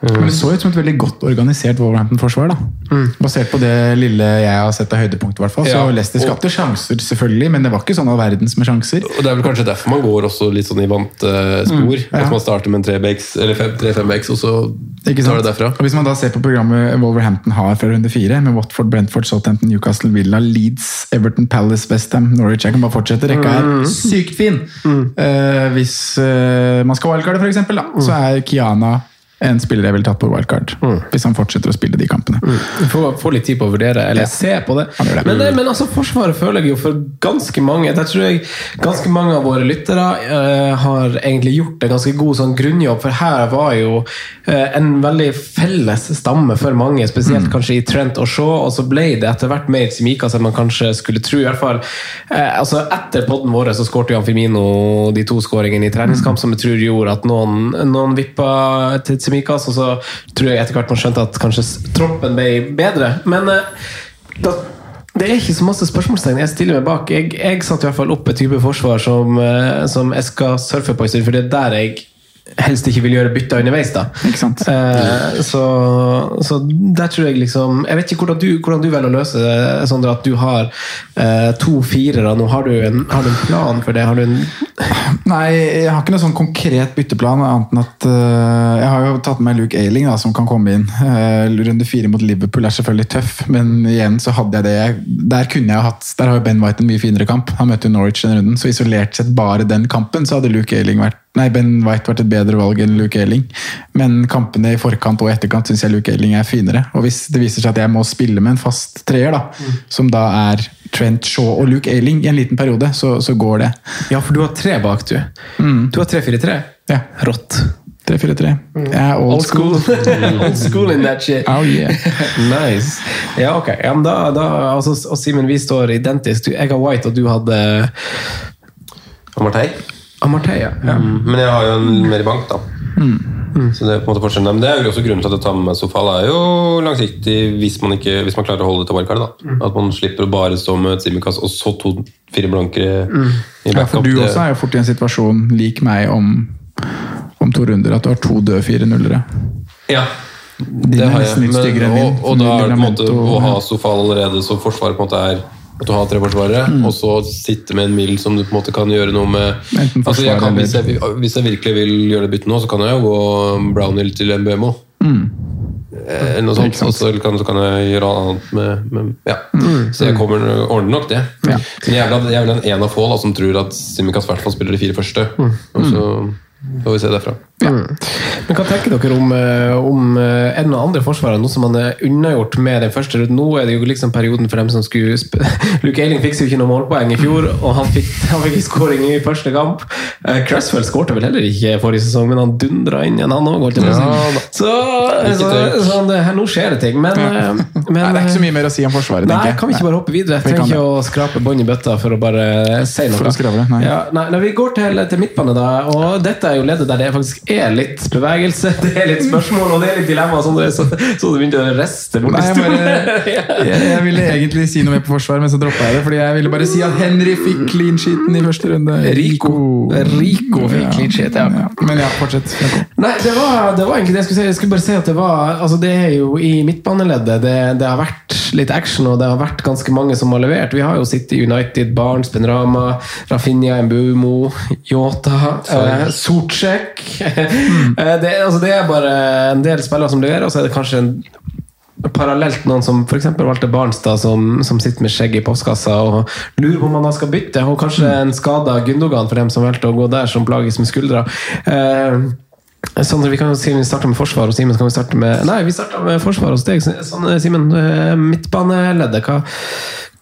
Speaker 1: Da.
Speaker 4: Men det så ut som et veldig godt organisert Wolverhampton-forsvar. da. Basert på det lille jeg har sett av høydepunkt. i hvert fall. Så Leicester skapte og- sjanser, selvfølgelig, men det var ikke sånn all verdens med sjanser.
Speaker 1: Og Det er vel kanskje derfor man går også litt sånn i vante uh, spor.
Speaker 4: ja.
Speaker 1: At man starter med en 3-backs, eller 3-5-backs, og så tar det derfra.
Speaker 4: Og Hvis man da ser på programmet Wolverhampton har fra runde fire, med Watford, Brentford, Southampton, Newcastle, Villa, Leeds, Everton, Palace, Westham, Norwich Jeg kan bare fortsette. Rekka er sykt fin! Uh, hvis uh, man skal wildcarde, for eksempel, så er Kiana en spiller jeg ville tatt på wildcard. Hvis han fortsetter å spille de kampene.
Speaker 3: Mm. får, får litt tid på å vurdere, eller
Speaker 4: Ja.
Speaker 3: se på det.
Speaker 4: Det.
Speaker 3: Men, men altså, Forsvaret føler jeg jo for ganske mange Der tror jeg ganske mange av våre lyttere uh, har egentlig gjort en ganske god sånn grunnjobb, for her var jo uh, en veldig felles stamme for mange, spesielt kanskje i Trent og Shaw, og så ble det etter hvert mer Simikaz enn man kanskje skulle tro. i hvert fall uh, altså Etter podden vår så skårte Jan Firmino de to skåringene i treningskamp, som jeg tror gjorde at noen, noen vippa til Simikas, og så tror jeg etter hvert man skjønte at kanskje troppen ble bedre. Men eh, da, det er ikke så masse spørsmålstegn. Jeg stiller meg bak. Jeg, jeg satte i hvert fall opp et type forsvar som, eh, som jeg skal surfe på en stund, for det er der jeg helst ikke vil gjøre bytter underveis. da. Eh, så, så der tror jeg liksom Jeg vet ikke hvordan du, hvordan du velger å løse det, Sondre, at du har eh, to firere. Nå har du, en, har du en plan for det? Har du en
Speaker 4: Nei, jeg har ikke noe sånn konkret bytteplan, annet enn at uh, jeg har jo tatt med Luke Ailing, da, som kan komme inn. Uh, runde fire mot Liverpool er selvfølgelig tøff, men igjen så hadde jeg det Der kunne jeg hatt, der har jo Ben White en mye finere kamp. Han møtte jo Norwich den runden, så isolert sett bare den kampen, så hadde Luke Ailing vært Nei, Ben White vært et bedre valg enn Luke Elling. Men kampene i forkant og etterkant syns jeg Luke Elling er finere. Og hvis det viser seg at jeg må spille med en fast treer, da, som da er Trent Shaw og Luke Elling i en liten periode, så, så går det.
Speaker 3: Ja, for du har tre bak, du. Du har 3-4-3.
Speaker 4: Ja.
Speaker 3: Rått.
Speaker 4: 3-4-3. Jeg er old,
Speaker 3: Old school. Old school in that shit.
Speaker 4: Oh yeah.
Speaker 3: Nice. Ja, ok. Ja, men da, da, altså, og Simen, vi står identisk. Du, jeg har White, og du hadde
Speaker 1: Amartey.
Speaker 3: Amarteia. Ja.
Speaker 1: Mm, Men jeg har jo en mer i bank, da. Så det er på en måte forskjellen. Men det er jo også grunnen til at jeg tar med meg Sofal. er jo langsiktig hvis man, ikke, hvis man klarer å holde det til wildcard. Mm. At man slipper å bare stå med et Simikaz og så to-fire blankere i
Speaker 4: Ja, for du
Speaker 1: Det-
Speaker 4: også er jo fort i en situasjon lik meg om, om to runder, at du har to døde fire nullere.
Speaker 1: Ja. Det har jeg. Men- og, og da er det på en måte å ha Sofal allerede, så forsvaret på en måte er At du har tre mm. og så sitte med en mild som du på en måte kan gjøre noe med altså, jeg kan, hvis, jeg, hvis jeg virkelig vil gjøre det byttet nå, så kan jeg jo gå Brownhill til Mbemo. Eh, Eller noe sånt. Og så kan, så kan jeg gjøre annet med, med ja. Så jeg kommer ordner nok det. Men jeg er vel en en av få da, som tror at Simikaz i hvert fall spiller de fire første. Og så får vi se derfra.
Speaker 3: Men hva tenker dere om, eh, om er det noen andre forsvarere, noe som man er unnagjort med den første runden? Nå er det jo liksom perioden for dem som skulle sp Luke Eiling fikk jo ikke noe målpoeng i fjor, og han fikk, han fikk skåring i første kamp. Uh, Cresswell skårte vel heller ikke forrige sesong, men han dundra inn igjen, han òg.
Speaker 1: Ja,
Speaker 3: så, så, så, så her, nå skjer det ting. Men, ja. men
Speaker 4: Nei, det er ikke så mye mer å si om Forsvaret,
Speaker 3: Nei,
Speaker 4: tenker jeg.
Speaker 3: kan vi ikke bare hoppe videre? Jeg trenger ikke å skrape bånd i bøtta for å bare si noe.
Speaker 4: For å skravle, nei.
Speaker 3: Ja, nei, nei, vi går til, til midtbane, da. Og dette er jo leddet der det faktisk er litt bevegelse, det er litt spørsmål og det er litt dilemma. Sånn, så, så du begynte å riste bort
Speaker 4: Nei,
Speaker 3: i
Speaker 4: jeg,
Speaker 3: stolen.
Speaker 4: jeg, jeg ville egentlig si noe mer på forsvar, men så droppa jeg det. Fordi jeg ville bare si at Henry fikk clean sheeten i første runde.
Speaker 3: Rico. Rico fikk clean sheet, ja.
Speaker 4: Men ja, fortsett.
Speaker 3: Nei, det var, det var egentlig det jeg skulle si. Jeg skulle bare si at det var altså Det er jo i midtbaneleddet det, det har vært litt action, og det har vært ganske mange som har levert. Vi har jo City United, Barnes, Benrama, Rafinha, Mbumo, Yota, eh, Sortsjek mm. det, altså det er bare en del spillere som leverer, og så er det kanskje en Parallelt noen som f.eks. valgte Barnstad, som, som sitter med skjegg i postkassa og lurer på om han da skal bytte. Og kanskje en skada Gundogan for dem som valgte å gå der, som plages med skuldra. Eh, Sondre, vi kan Simen starte med forsvar, og Simen kan vi starte med Nei, vi starter med forsvar hos deg. Sånn, Simen, eh, midtbaneleddet. Hva,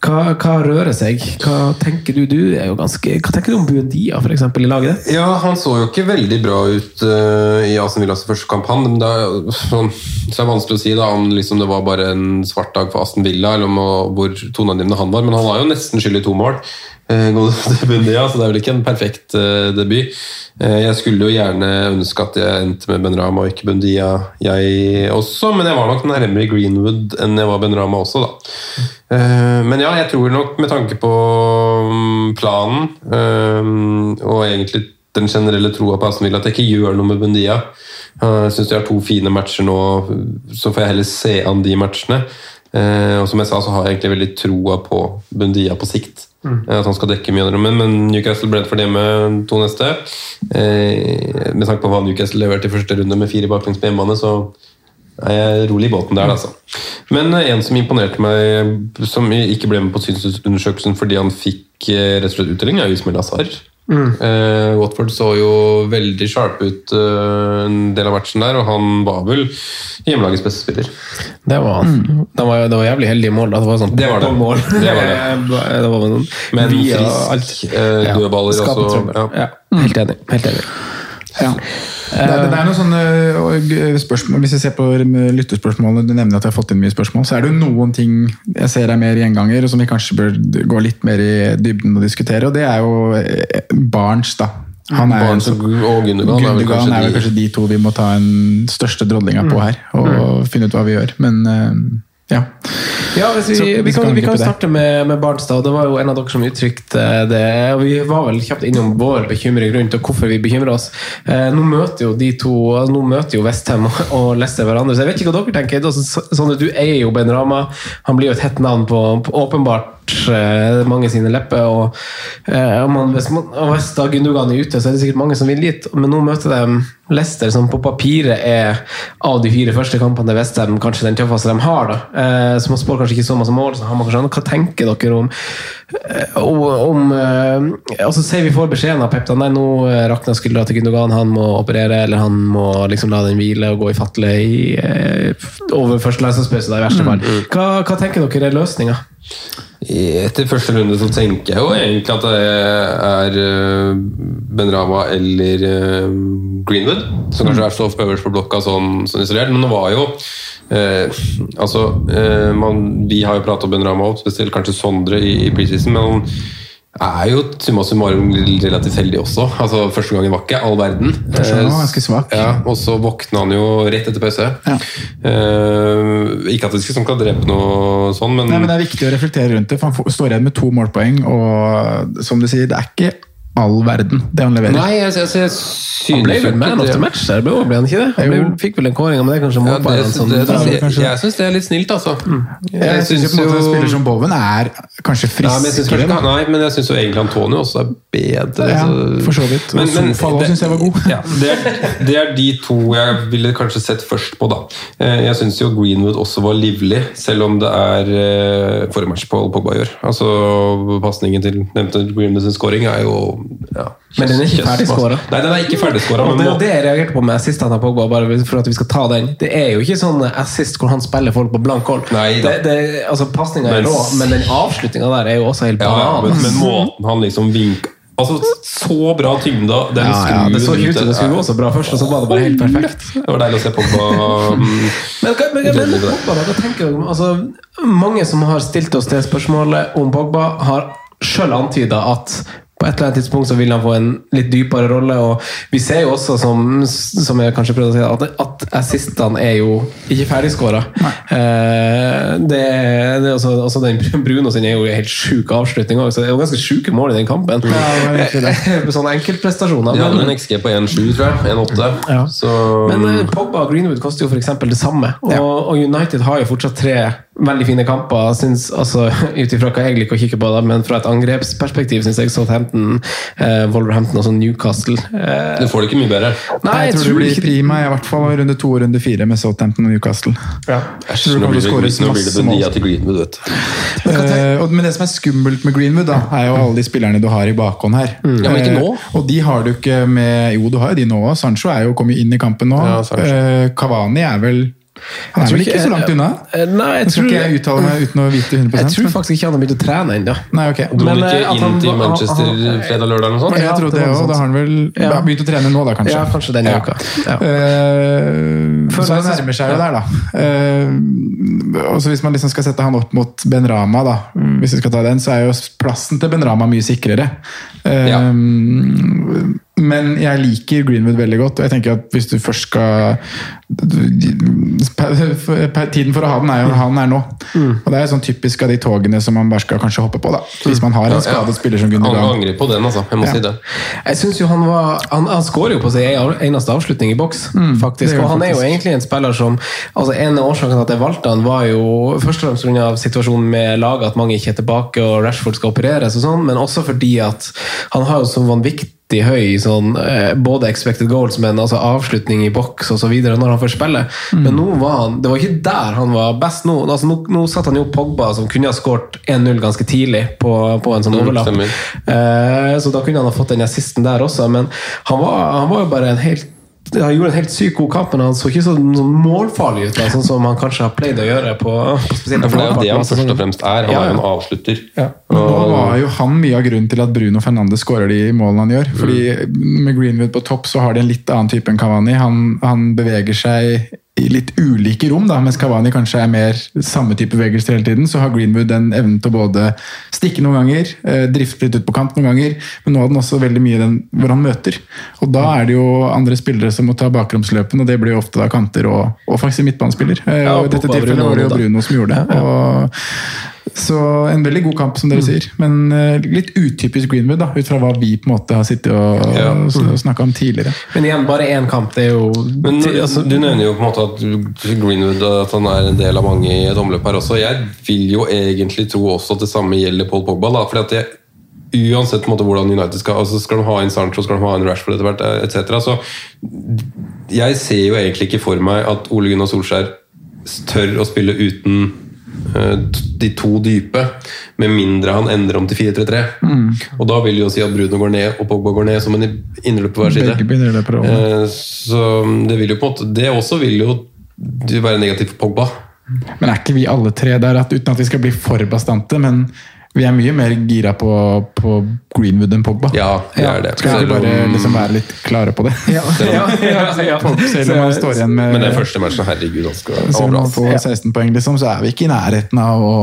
Speaker 3: hva, hva rører seg? Hva tenker du? Du er jo ganske Hva tenker du om Buendia, for eksempel, i laget ditt?
Speaker 1: Ja, han så jo ikke veldig bra ut uh, i Aston Villas første kamp, han. Men det er, sånn, så er det vanskelig å si da, om liksom det var bare en svart dag for Aston Villa, eller om hvor toneangivende han var. Men han var jo nesten skyld i to mål. Eh, Buendia, så det er vel ikke en perfekt uh, debut. Uh, jeg skulle jo gjerne ønske at jeg endte med Benrama og ikke Bundia, jeg også. Men jeg var nok nærmere Greenwood enn jeg var Benrama også, da. Uh, Men ja, jeg tror nok med tanke på mm, planen og egentlig den generelle troa på Aston Villa at jeg ikke gjør noe med Bundia. Jeg syns de har to fine matcher nå, så får jeg heller se an de matchene. Og som jeg sa, så har jeg egentlig veldig troa på Bundia på sikt. Eh, At han skal dekke mye av rommet, men Newcastle Brentford hjemme to neste. Eh, Med tanke på hva Newcastle leverte i første runde med fire baklengs på hjemmebane, så er jeg rolig i båten der, altså. Men eh, en som imponerte meg, som ikke ble med på synsundersøkelsen fordi han fikk eh, rett og slett uttelling, er Ismail Azar. Eh, Watford så jo veldig sharp ut eh, en del av matchen der, og han var vel hjemmelagets beste spiller.
Speaker 3: Det var han. Det, var, det var jævlig heldige mål. da. Det var sånn
Speaker 1: Det var det.
Speaker 3: mål.
Speaker 1: Det var det.
Speaker 3: det var sånn,
Speaker 1: Men
Speaker 3: via
Speaker 1: frisk, uh, dødballer også. Ja.
Speaker 3: Helt enig. Helt enig.
Speaker 4: Ja. Det, det er noen sånne spørsmål, Hvis jeg ser på lyttespørsmålene, du nevner at jeg har fått inn mye spørsmål, så er det jo noen ting jeg ser er mer gjenganger, og som vi kanskje bør gå litt mer i dybden og diskutere, og det er jo barns, Barents, da. Han er
Speaker 1: Barnes og og Gundogan er vel kanskje
Speaker 4: er vel
Speaker 1: de-
Speaker 4: kanskje de to vi må ta den største drodlinga på her, og finne ut hva vi gjør. Men eh, ja.
Speaker 3: Ja, vi,
Speaker 4: Så
Speaker 3: vi, kan, vi kan starte med, med Barnstad. Det var jo en av dere som uttrykte det. og Vi var vel kjapt innom vår bekymring rundt og hvorfor vi bekymrer oss. Eh, nå møter jo de to Nå møter jo Westham og, og Leicester hverandre, så jeg vet ikke hva dere tenker. Så- sånn at Du eier jo Ben Rama. Han blir jo et hett navn på, på åpenbart eh, mange sine lepper. Og, eh, og man, hvis, man, og hvis da Gundogan er ute, så er det sikkert mange som vil dit. Men nå møter de Leicester, som på papiret er av de fire første kampene til Westham kanskje den tøffeste de har. da. Eh, så man spår kanskje ikke så masse mål. Så har man kanskje, hva tenker dere om, og om, om eh, altså Sier vi får beskjeden av Pep nei, nå rakner rakna skuldra til Gundogan, han må operere, eller han må liksom la den hvile og gå i fatle i, eh, over første landslagspause, i verste fall. Hva, hva tenker dere er løsninga?
Speaker 1: Etter første runde så tenker jeg jo egentlig at det er eh, Ben Rama eller eh, Greenwood, som kanskje er så øverst på blokka sånn, sånn isolert. Men det var jo eh, Altså, eh, man, vi har jo pratet om Ben Rama, og spesielt kanskje Sondre i, i preseason, men er jo summa summarum relativt heldig også. Altså, Første gangen var ikke all verden.
Speaker 4: Første gangen var
Speaker 1: Eh,
Speaker 4: ganske svak.
Speaker 1: Ja, og så våkna han jo rett etter pause.
Speaker 4: Ja.
Speaker 1: Uh, ikke at det skal, skal drepe noe sånn, men,
Speaker 4: Nei, men Det er viktig å reflektere rundt det, for han står igjen med to målpoeng. og som du sier, Det er ikke all verden, det han leverer.
Speaker 1: Nei, jeg, jeg, jeg synes
Speaker 3: Han ble vel man of
Speaker 1: det-
Speaker 3: the match der, ble han ikke det? Han ble, fikk vel en kåring, men det er kanskje
Speaker 1: Ja, det, det, det, jeg, jeg syns det er litt snilt, altså.
Speaker 4: Jeg syns på en måte en spiller som Boven er kanskje
Speaker 1: jeg
Speaker 4: friskere.
Speaker 1: nei, men jeg syns egentlig Antonio også er bedre.
Speaker 4: Ja,
Speaker 1: så-
Speaker 4: for så vidt.
Speaker 1: Men- men
Speaker 4: Sofal også
Speaker 1: det-
Speaker 4: jeg var god.
Speaker 1: Ja, det, er, det er de to jeg ville kanskje sett først på, da. Eh, Jeg syns jo Greenwood også var livlig, selv om det er eh, forrige match Paul Pogba gjør. Altså, Pasningen til nevnte Greenwood sin scoring er jo ja,
Speaker 3: Men den er ikke ferdigskåra.
Speaker 1: Nei, den er ikke ferdigskåra.
Speaker 3: Og det
Speaker 1: må-
Speaker 3: det jeg reagerte på med assistene til Pogba, bare for at vi skal ta den. Det er jo ikke sånn assist hvor han spiller folk på blank hold.
Speaker 1: Nei
Speaker 3: det, det, altså Pasninga er rå, men den avslutninga der er jo også helt
Speaker 1: banan. ja, men, men måten han liksom vinker Altså, så bra tyngde den
Speaker 3: Ja, ja, det så ut som det skulle gå så bra først, og så var det bare helt perfekt.
Speaker 1: Det var deilig å se Pogba mm,
Speaker 3: Men, hva- men, men, men Pogba, da, tenker du altså, Mange som har stilt oss det spørsmålet om Pogba, har sjøl antyda at på et eller annet tidspunkt så vil han få en litt dypere rolle. og Vi ser jo også, som, som jeg kanskje prøvde å si, at, at assistene er jo ikke ferdigskåra. Eh, det, det, også, også den Bruno sin er jo en helt sjuk avslutning òg, så det er jo ganske sjuke mål i den kampen.
Speaker 4: egentlig
Speaker 3: Sånne enkeltprestasjoner.
Speaker 1: Ja,
Speaker 3: men-
Speaker 1: en XG på 1,7, tror jeg. 1,8.
Speaker 4: Ja.
Speaker 1: Så
Speaker 3: Men eh, Pogba og Greenwood koster jo eksempel det samme. Og,
Speaker 4: Ja.
Speaker 3: og United har jo fortsatt tre veldig fine kamper. Synes, altså, Ut ifra hva jeg liker å kikke på, da, men fra et angrepsperspektiv syns jeg Southampton, eh, Wolverhampton og sånn Newcastle eh,
Speaker 1: det får det ikke mye bedre.
Speaker 3: Nei,
Speaker 4: jeg tror det blir
Speaker 3: ikke
Speaker 4: prima, i hvert fall runde to og runde fire med Southampton og Newcastle.
Speaker 1: Æsj,
Speaker 4: Tror
Speaker 1: nå blir det, nå blir det
Speaker 4: masse
Speaker 1: til Greenwood, vet du.
Speaker 4: Uh, men det som er skummelt med Greenwood, da, er jo alle de spillerne du har i bakhånd her.
Speaker 1: Ja, men ikke
Speaker 4: nå.
Speaker 1: nå.
Speaker 4: og de har du ikke med Jo, du har jo de nå òg. Sancho er jo kommet inn i kampen nå.
Speaker 1: Ja.
Speaker 4: Eh, Cavani er vel Han er vel ikke så langt unna?
Speaker 3: Eh, Nei, jeg tror,
Speaker 4: ikke jeg uttale meg uten å vite 100
Speaker 3: jeg tror faktisk ikke han har begynt å trene ennå.
Speaker 4: Nei, ok.
Speaker 1: Dro han
Speaker 3: Men, eh,
Speaker 1: ikke inn
Speaker 3: han-
Speaker 1: til Manchester fredag-lørdag eller noe sånt?
Speaker 4: Jeg tror
Speaker 3: det
Speaker 4: det òg. Da har han vel
Speaker 3: Ja.
Speaker 4: ja, begynt å trene nå, da, kanskje.
Speaker 3: Ja, kanskje denne
Speaker 4: Ja.
Speaker 3: uka. Ja. Uh,
Speaker 4: så det nærmer seg jo der, da. Og også hvis man liksom skal sette han opp mot Ben Rama, da, hvis vi skal ta den, så er jo plassen til Ben Rama mye sikrere. Uh,
Speaker 1: Ja.
Speaker 4: Men jeg liker Greenwood veldig godt, og jeg tenker at hvis du først skal Tiden for å ha den er jo han er nå. Og det er sånn typisk av de togene som man bare skal kanskje hoppe på, da. Hvis man har en skadet spiller som
Speaker 1: Han
Speaker 4: Gundogan.
Speaker 1: angrer på den, altså. Jeg må
Speaker 4: Ja.
Speaker 1: si det.
Speaker 3: Jeg synes jo Han var Han, han skårer jo på sin eneste avslutning i boks,
Speaker 4: mm,
Speaker 3: faktisk. Og han
Speaker 4: han
Speaker 3: er jo egentlig en spiller som altså En av årsakene til at jeg valgte han, var jo først og fremst pga. situasjonen med laget, at mange ikke er tilbake og Rashford skal opereres, og sånn, men også fordi at han har jo så vanvittig høy sånn, eh, både expected goals, men altså avslutning i boks osv. når han får spille. Men nå var han Det var ikke der han var best nå. Altså, nå, nå satt han jo Pogba, som kunne ha skåret 1-0 ganske tidlig på, på en sånn
Speaker 1: Mm,
Speaker 3: overlapp. Eh, så da kunne han ha fått den assisten der også, men han var, han var jo bare en helt han gjorde en helt sykt god kamp, men han så ikke så, sånn målfarlig ut, da, sånn som han kanskje har pleid å gjøre. på, på spesielt
Speaker 1: Ja, for det er jo det han
Speaker 3: Altså,
Speaker 1: først og fremst er. Han
Speaker 3: Ja,
Speaker 1: er jo en avslutter.
Speaker 3: Ja.
Speaker 4: Nå var jo han mye av grunnen til at Bruno Fernandes skårer de målene han gjør. Fordi Med Greenwood på topp så har de en litt annen type enn Cavani. Han, han beveger seg i litt ulike rom, da, mens Cavani kanskje er mer samme type bevegelser hele tiden. Så har Greenwood den evnen til å både stikke noen ganger, eh, drifte litt ut på kant noen ganger, men nå har den også veldig mye den hvor han møter. Og da er det jo andre spillere som må ta bakromsløpen, og det blir jo ofte da kanter og, og faktisk midtbanespiller. Eh,
Speaker 3: Ja,
Speaker 4: og I dette tilfellet var det jo. Bruno som gjorde det. Og så en veldig god kamp, som dere sier. Men eh, litt utypisk Greenwood, da, ut fra hva vi på en måte har sittet og,
Speaker 1: Ja.
Speaker 4: og snakka om tidligere.
Speaker 3: Men igjen, bare én kamp. Det er jo
Speaker 1: Men
Speaker 3: altså,
Speaker 1: Du nevner jo på en måte at Greenwood at han er en del av mange i et omløp her også. Jeg vil jo egentlig tro også at det samme gjelder Paul Pogba. da, fordi at jeg Uansett på en måte hvordan United skal altså Skal de ha inn Sancho, skal de ha inn Rashford etter hvert, eh, etc. Så jeg ser jo egentlig ikke for meg at Ole Gunnar Solskjær tør å spille uten de to dype, med mindre han endrer om til 4-3-3. Og da vil det jo si at Bruno går ned og Pogba går ned som en innløp på hver side. Eh, Så det vil jo på en måte Det også vil jo være negativt for Pogba.
Speaker 4: Men er ikke vi alle tre der, at, uten at vi skal bli for bastante, men vi er mye mer gira på, på Greenwood enn Pogba?
Speaker 1: Ja, det er det.
Speaker 4: Skal vi bare liksom være litt klare på det?
Speaker 3: ja, ja, ja.
Speaker 4: Selv om han står igjen med
Speaker 1: Men den første matchen, herregud, han skal
Speaker 4: Selv om
Speaker 1: han
Speaker 4: man får 16 poeng, liksom, så er vi ikke i nærheten av å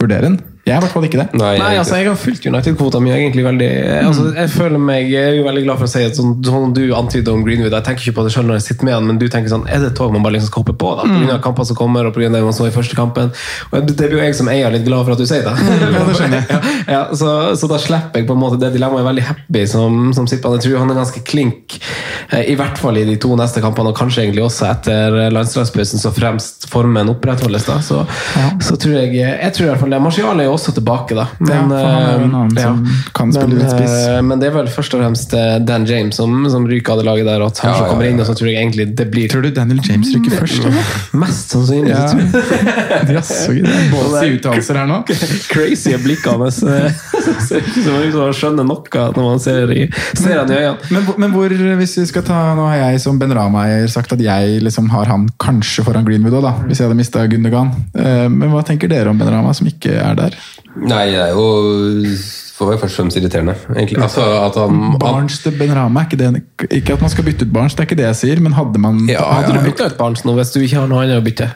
Speaker 4: vurdere den. Jeg er i hvert fall ikke det.
Speaker 1: Nei,
Speaker 3: Nei, altså jeg har fulgt United-kvota mi egentlig veldig altså, Jeg føler meg jeg er jo veldig glad for å si at sånn, sånn du antyder om Greenwood Jeg tenker ikke på det selv når jeg sitter med han, men du tenker sånn Er det et tog man bare liksom skal hoppe på? da? Grunn av kamper som kommer, og av det man så i første kampen. Og Det blir jo jeg som eier litt glad for at du sier det.
Speaker 4: Ja, det skjønner jeg.
Speaker 3: Ja, ja, så, så da slipper jeg på en måte det dilemmaet. Jeg er veldig happy som, som sitter på han. Jeg tror han er ganske klink, eh, i hvert fall i de to neste kampene, og kanskje egentlig også etter landslagspausen, så fremst formen opprettholdes. da, Så, så tror jeg Jeg tror i hvert fall det. Martial er jo også tilbake, da.
Speaker 4: Ja, for han er jo en annen
Speaker 3: eh, eh, Men det er vel først og fremst eh, Dan James som, som ryker av det laget der, og at han
Speaker 1: Ja, ja,
Speaker 3: kommer inn, og så tror jeg egentlig det blir
Speaker 4: Tror du Daniel James ryker først?
Speaker 3: mest sannsynlig.
Speaker 4: Ja. Jaså, bossy uttalelser her nå.
Speaker 3: Crazy blikk hans. Ser ut som han skjønner noe når man ser, i, ser han i øynene.
Speaker 4: Men, men hvor, hvis vi skal ta Nå har jeg som Ben Rama-eier sagt at jeg liksom har han kanskje foran Greenwood òg. Hvis jeg hadde mista Gundogan. Eh, Men hva tenker dere om Ben Rama, som ikke er der?
Speaker 1: Nei, det er jo får være først og fremst irriterende. Egentlig. Altså, at han,
Speaker 4: Barnes til Benrama, er ikke det Ikke at man skal bytte ut Barnes, det er ikke det jeg sier, men hadde man
Speaker 1: Ja,
Speaker 3: Hadde du bytta ut Barnes nå hvis du ikke har noe annet å bytte?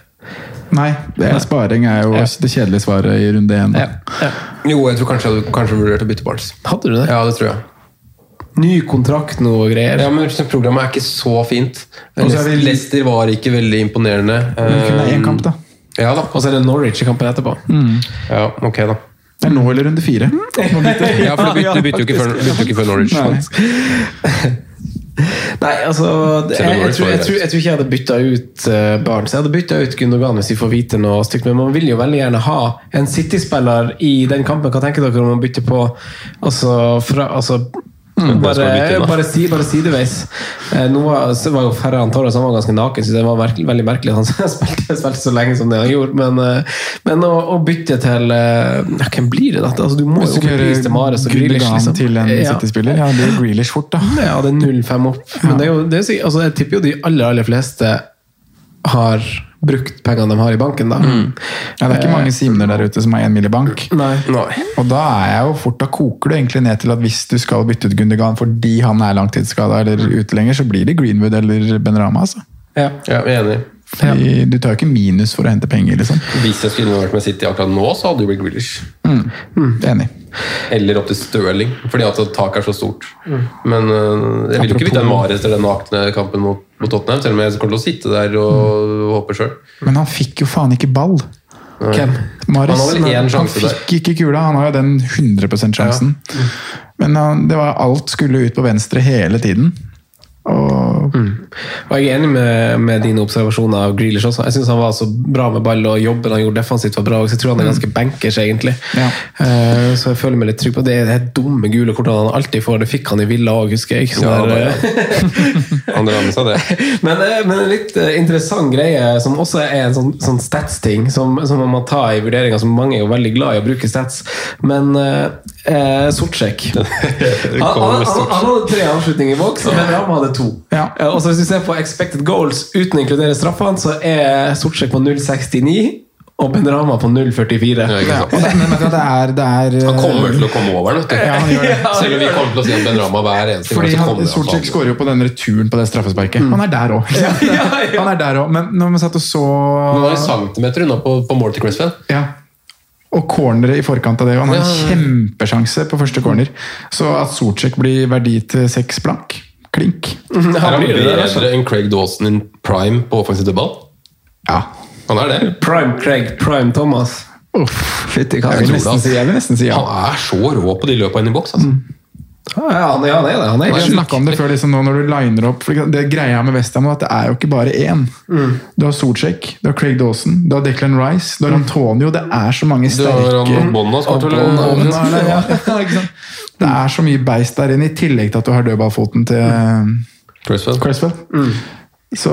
Speaker 4: Nei, det er sparing er jo
Speaker 3: Ja.
Speaker 4: det kjedelige svaret i runde én.
Speaker 3: Ja.
Speaker 1: jo, jeg tror kanskje jeg hadde vurdert å bytte Barnes.
Speaker 3: Hadde du det?
Speaker 1: Ja, det tror jeg.
Speaker 3: Ny kontrakt nå og greier?
Speaker 1: Ja, men Programmet er ikke så fint.
Speaker 4: Og så er det-
Speaker 1: Leicester var ikke veldig imponerende.
Speaker 4: Men kun én kamp, da.
Speaker 1: Ja da.
Speaker 3: Og så er det Norwich i kampen etterpå.
Speaker 1: Ja, ok da.
Speaker 4: Det er nå eller runde fire.
Speaker 1: Ja, for du bytter, du bytter jo ikke før, bytter jo ikke før Norwich.
Speaker 4: Nei.
Speaker 1: sant?
Speaker 3: Nei, altså jeg, jeg, tror, jeg, tror, jeg tror ikke jeg hadde bytta ut uh, Barents. Jeg hadde bytta ut Gundogan hvis vi får vite noe stygt. Men man vil jo veldig gjerne ha en City-spiller i den kampen. Hva tenker dere om å bytte på altså, fra, altså,
Speaker 1: bytte
Speaker 3: bare, bare, si, bare sideveis. Eh, nå var, så var jo Ferran Torres han var ganske naken, så det var merkelig, veldig merkelig at han spilte, spilte så lenge som det han gjorde. Men, eh, men å, å bytte til eh, ja, Hvem blir det, da? Altså, du må jo
Speaker 4: du
Speaker 3: opp i
Speaker 4: skal
Speaker 3: pris til Mares og Grealish. Liksom.
Speaker 4: til en
Speaker 3: Ja.
Speaker 4: City-spiller, ja, det er Grealish fort, da.
Speaker 3: Ja, det er 0-5 opp. Men det er jo, det er, altså, jeg tipper jo de aller, aller fleste har brukt pengene de har i banken, da.
Speaker 4: Ja, det er ikke mange simner der ute som har én mill. i bank.
Speaker 3: Nei.
Speaker 1: Nei.
Speaker 4: Og da er jeg jo fort, da koker du egentlig ned til at hvis du skal bytte ut Gundergan fordi han er langtidsskada eller ute lenger, så blir det Greenwood eller Benrama, Altså.
Speaker 3: Ja.
Speaker 1: Ja, jeg er enig.
Speaker 4: Fordi Du tar jo ikke minus for å hente penger, liksom.
Speaker 1: Hvis jeg skulle vært med City akkurat nå, så hadde det blitt Grealish.
Speaker 4: Mm. Enig.
Speaker 1: Eller opp til Stirling, fordi at taket er så stort. Men uh, jeg vil jo ikke vite en mare til den nakne kampen mot, mot Tottenham, selv om jeg kommer til å sitte der og håpe sjøl.
Speaker 4: Men han fikk jo faen ikke ball.
Speaker 3: Hvem?
Speaker 4: Mares,
Speaker 1: Han
Speaker 4: han
Speaker 1: der.
Speaker 4: fikk ikke kula, han har jo den 100% sjansen. Men han, det var alt skulle ut på venstre hele tiden. Og
Speaker 3: Og jeg er enig med, med dine observasjoner av Grealish også. Jeg syns han var så bra med ball, og jobben han gjorde defensivt var bra. Så jeg tror han er ganske bankers, egentlig.
Speaker 4: Ja.
Speaker 3: Uh, så jeg føler meg litt trygg på det. Det er dumme gule kortene han alltid får. Det fikk han i Villa òg, husker jeg.
Speaker 1: Ja,
Speaker 3: der, eh,
Speaker 1: Han drar med seg det.
Speaker 3: Men, eh, men en litt eh, interessant greie, som også er en sånn, sånn stats-ting, som, som man må ta i vurderinga, som mange er jo veldig glad i å bruke stats, men uh, uh Sortsjekk han, han, han, han hadde tre avslutninger i boks, men Rama hadde to.
Speaker 4: Ja.
Speaker 3: Eh, og så Hvis du ser på expected goals uten å inkludere straffene, så er Sortsjekk på 0,69 og Ben Rama på 0,44.
Speaker 1: Ja,
Speaker 4: ja, er, er
Speaker 1: Han kommer til å komme over vet du.
Speaker 4: Ja, han gjør det.
Speaker 1: Selv om vi kommer til å si Ben Rama hver eneste gang,
Speaker 4: Fordi Solskjær
Speaker 1: altså.
Speaker 4: skårer jo på den returen på det straffesparket. Han er der òg. Han er der også. Men når vi satt og så
Speaker 1: Nå er det centimeter unna på, på mål til Cresswell.
Speaker 4: ja. Og corneret i forkant av det. Han har en kjempesjanse på første corner. Så at Sortsjek blir verdi til seks blank, klink.
Speaker 3: Han
Speaker 1: Er han
Speaker 3: blir det altså.
Speaker 1: bedre enn Craig Dawson in prime på offensiv dødball?
Speaker 4: Ja.
Speaker 1: Han er det.
Speaker 3: Prime Craig, prime Thomas.
Speaker 4: Uff.
Speaker 3: Fytti
Speaker 4: Jeg
Speaker 1: det,
Speaker 4: si, jeg vil nesten si ja.
Speaker 1: Han er så rå på de løpene inn i boks. Altså.
Speaker 3: Ja, han, ja, han er det. Han er
Speaker 4: Vi snakka om det før, liksom, nå når du liner opp for Det greia med Westham er at det er jo ikke bare én. Du har Sortsjek, du har Craig Dawson, du har Declan Rice, du har Antonio. Det er så mange
Speaker 1: Du har
Speaker 4: sterke
Speaker 1: han Bonna skåret vel
Speaker 4: Bånd
Speaker 1: en-
Speaker 4: er det, ja. Det er så mye beist der inne, i tillegg til at du har dødballfoten til
Speaker 1: Cresswell.
Speaker 4: Cresswell. Så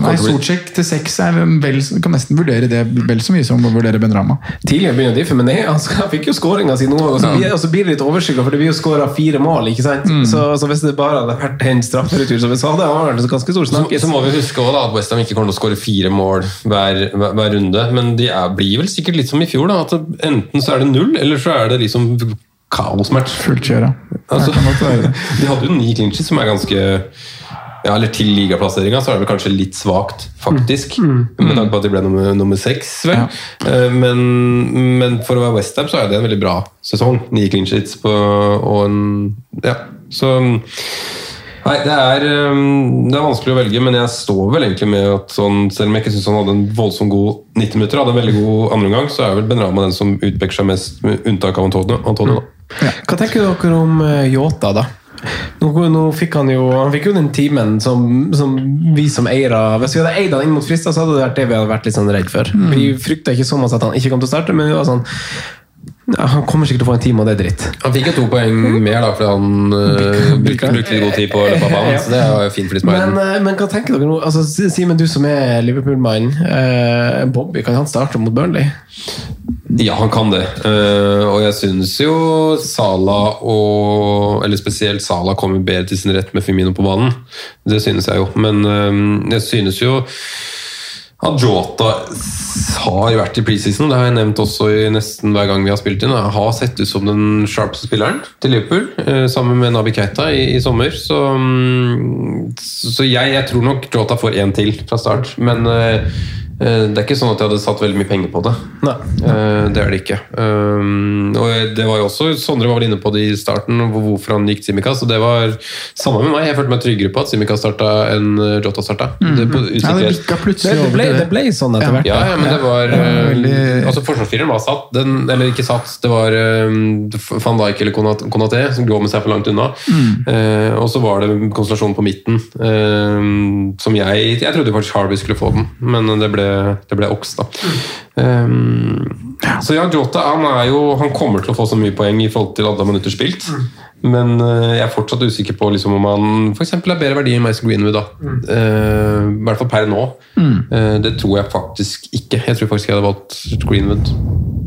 Speaker 4: nei, Sortsjek til seks er vel, kan nesten vurdere det vel så mye som å vurdere Ben Rama.
Speaker 3: Tidligere begynner å diffe, men nei, han skal- han fikk jo skåringa si noen ganger. Og så blir, det litt overskygga, for det blir jo skåra fire mål. ikke sant? Så, så hvis det bare hadde vært en strafferetur, så så hadde han vært en ganske stor
Speaker 1: Så, så må vi huske også da, at Westham ikke kommer til å skåre fire mål hver, hver, hver runde. Men de er, blir vel sikkert litt som i fjor. da, at Enten så er det null, eller så er det liksom kaosmatch.
Speaker 4: Fullt kjøra.
Speaker 1: Altså, de hadde jo ni clinches, som er ganske Ja, eller til ligaplasseringa, så er det vel kanskje litt svakt, faktisk. Med tanke på at de ble nummer, nummer seks, vel. Ja. Men, men for å være Westham så er det en veldig bra sesong. Ni clean sheets på, og en Ja, så Nei, det er, um, det er vanskelig å velge, men jeg står vel egentlig med at sånn, selv om jeg ikke syns han hadde en voldsomt god 90 minutter, hadde en veldig god andre omgang, så er vel Ben Rama den som utpeker seg mest, med unntak av Antonio. Antonio da.
Speaker 3: Hva tenker dere om eh, Yota, da? Nå, nå fikk han jo Han fikk jo den timen som, som vi som eiere Hvis vi hadde eid han inn mot frister, så hadde det vært det vi hadde vært litt sånn redd for. Vi frykta ikke så mye at han ikke kom til å starte, men vi var sånn ja, Han kommer sikkert til å få en time, og det er dritt.
Speaker 1: Han fikk jo to poeng mer da, fordi han uh, brukte, litt god tid på å løpe av banen. Så det er jo fint for de som er
Speaker 3: Men, eh, men hva tenker dere nå? Altså, Simen, du som er Liverpool-mann. Uh, Bobby, kan han starte mot Burnley?
Speaker 1: Ja, han kan det. Eh, og jeg syns jo Sala og Eller spesielt Sala kommer bedre til sin rett med Firmino på banen. Det synes jeg jo. Men eh, jeg synes jo at Jota har vært i preseason, det har jeg nevnt også i nesten hver gang vi har spilt inn. Har sett ut som den sharpeste spilleren til Liverpool, eh, sammen med Nabi Keita i, i sommer. Så, mm, så jeg, jeg tror nok Jota får én til fra start. Men eh, det er ikke sånn at jeg hadde satt veldig mye penger på det.
Speaker 3: Nei.
Speaker 1: Eh, Det er det ikke. Um, og det var jo også, Sondre var vel inne på det i starten, hvorfor han gikk Simikaz. Og det var samme med meg. Jeg følte meg tryggere på at Simikaz starta enn Jota starta. Det,
Speaker 4: Ja, det
Speaker 3: Det, det, ble, det ble sånn etter hvert.
Speaker 1: Ja, ja, men det var eh,
Speaker 4: veldig-
Speaker 1: Altså Forsvarsfireren var satt, den, eller ikke satt. Det var van Dijk eller Konat- Konaté som går med seg for langt unna. Eh, og så var det konstellasjonen på midten. eh, som jeg Jeg trodde faktisk Harvey skulle få den, men det ble, det ble Ox, da. Um, så ja, Jota han, er jo, han kommer til å få så mye poeng i forhold til alle minutter spilt. Men uh, jeg er fortsatt usikker på liksom, om han for eksempel er bedre verdi enn Mason Greenwood. Da. Uh, I hvert fall per nå. Uh, det tror jeg faktisk ikke. Jeg tror faktisk jeg hadde valgt Greenwood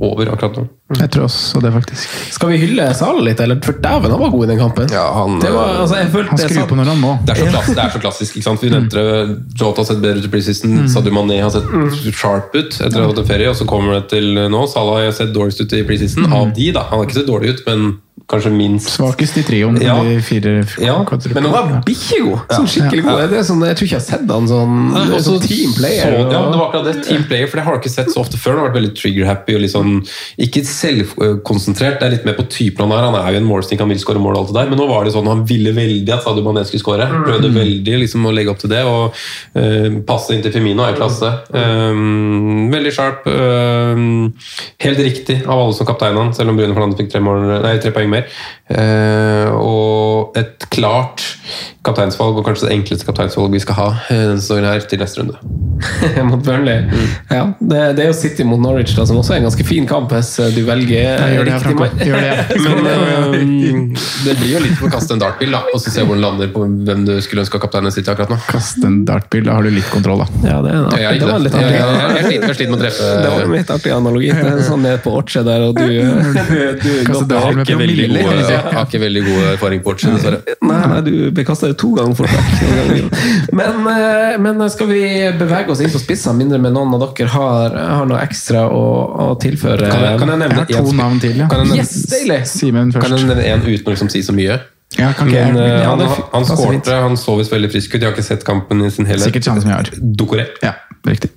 Speaker 1: over akkurat nå.
Speaker 4: Jeg tror også det, faktisk.
Speaker 3: Skal vi hylle Sala litt, eller? For dæven, han var god i den kampen.
Speaker 1: Ja, han,
Speaker 3: det var, altså, jeg følte
Speaker 4: Han skrur på når han må.
Speaker 1: Det er så, klass, det er så klassisk. ikke sant? Vi nevnte det, Jota har sett bedre ut i preseason. Sadio Mané har sett sharp ut etter å ha hatt en ferie. Og så kommer det til nå. Salah har sett dårligst ut i preseason. Av de, da. Han har ikke sett dårlig ut, men kanskje minst.
Speaker 4: Svakest i trioen.
Speaker 1: Ja.
Speaker 4: De fire
Speaker 1: Ja,
Speaker 3: Men han var bikkjegod! Sånn skikkelig god. Det er sånn, jeg tror ikke jeg har sett han sånn,
Speaker 1: Nei, også
Speaker 3: sånn team player.
Speaker 1: Så, ja, det var akkurat det. Team player, for det har du ikke sett så ofte før. Han har vært veldig trigger-happy og litt sånn, ikke selvkonsentrert. Det er litt mer på typen han er. Han er jo en målstink, han vil skåre mål og alt det der, men nå var det sånn han ville veldig at Sadio Mané skulle skåre. Prøvde veldig liksom å legge opp til det, og uh, passe inn til Femino er klasse. Um, veldig sharp. Um, helt riktig av alle som kaptein han, selv om Bruno Fernandes fikk tre, mål, nei, tre poeng mer. Eh, og et klart kapteinsvalg, og kanskje det enkleste kapteinsvalg vi skal ha eh, denne sesongen her, til neste runde.
Speaker 3: mot Burnley. Ja, det, det er jo City mot Norwich, da, som også er en ganske fin kamp hvis eh, du velger
Speaker 4: Ja, gjør det,
Speaker 3: riktig mann.
Speaker 4: Gjør det.
Speaker 1: Men eh, det blir jo litt for å kaste en dartbil, da, og så se hvor den lander på hvem du skulle ønske å kapteinen City akkurat nå.
Speaker 4: Kaste en dartbil, da har du litt kontroll, da.
Speaker 3: Ja, det, er,
Speaker 1: ja,
Speaker 3: det var litt artig.
Speaker 1: jeg, jeg, er jeg sliter med å treffe
Speaker 3: Det var en litt artig analogi. Det er sånn ned på Orche der, og du, du du,
Speaker 4: du,
Speaker 3: du,
Speaker 4: du,
Speaker 1: du,
Speaker 4: du, du,
Speaker 1: ikke, veldig gode, jeg har ikke veldig god erfaring på Orchard, dessverre.
Speaker 3: Nei, nei, du ble kasta to ganger for takk. Men, eh, men skal vi bevege oss inn på spissa, mindre med noen av dere har, har noe ekstra å, å tilføre?
Speaker 1: Kan jeg, kan jeg
Speaker 4: Jeg
Speaker 1: nevne
Speaker 4: har to navn til, ja.
Speaker 1: Kan jeg nevne,
Speaker 3: Yes, deilig!
Speaker 4: Simen
Speaker 1: kan jeg nevne en uten å liksom si så mye?
Speaker 4: Ja, kan ikke
Speaker 1: Men, eh, han,
Speaker 3: er
Speaker 1: han
Speaker 3: Passer
Speaker 1: skårte, han så visst veldig frisk ut. Jeg har ikke sett kampen i sin helhet.
Speaker 4: Sikkert samme som jeg har.
Speaker 1: Dokoré.
Speaker 4: Ja, riktig.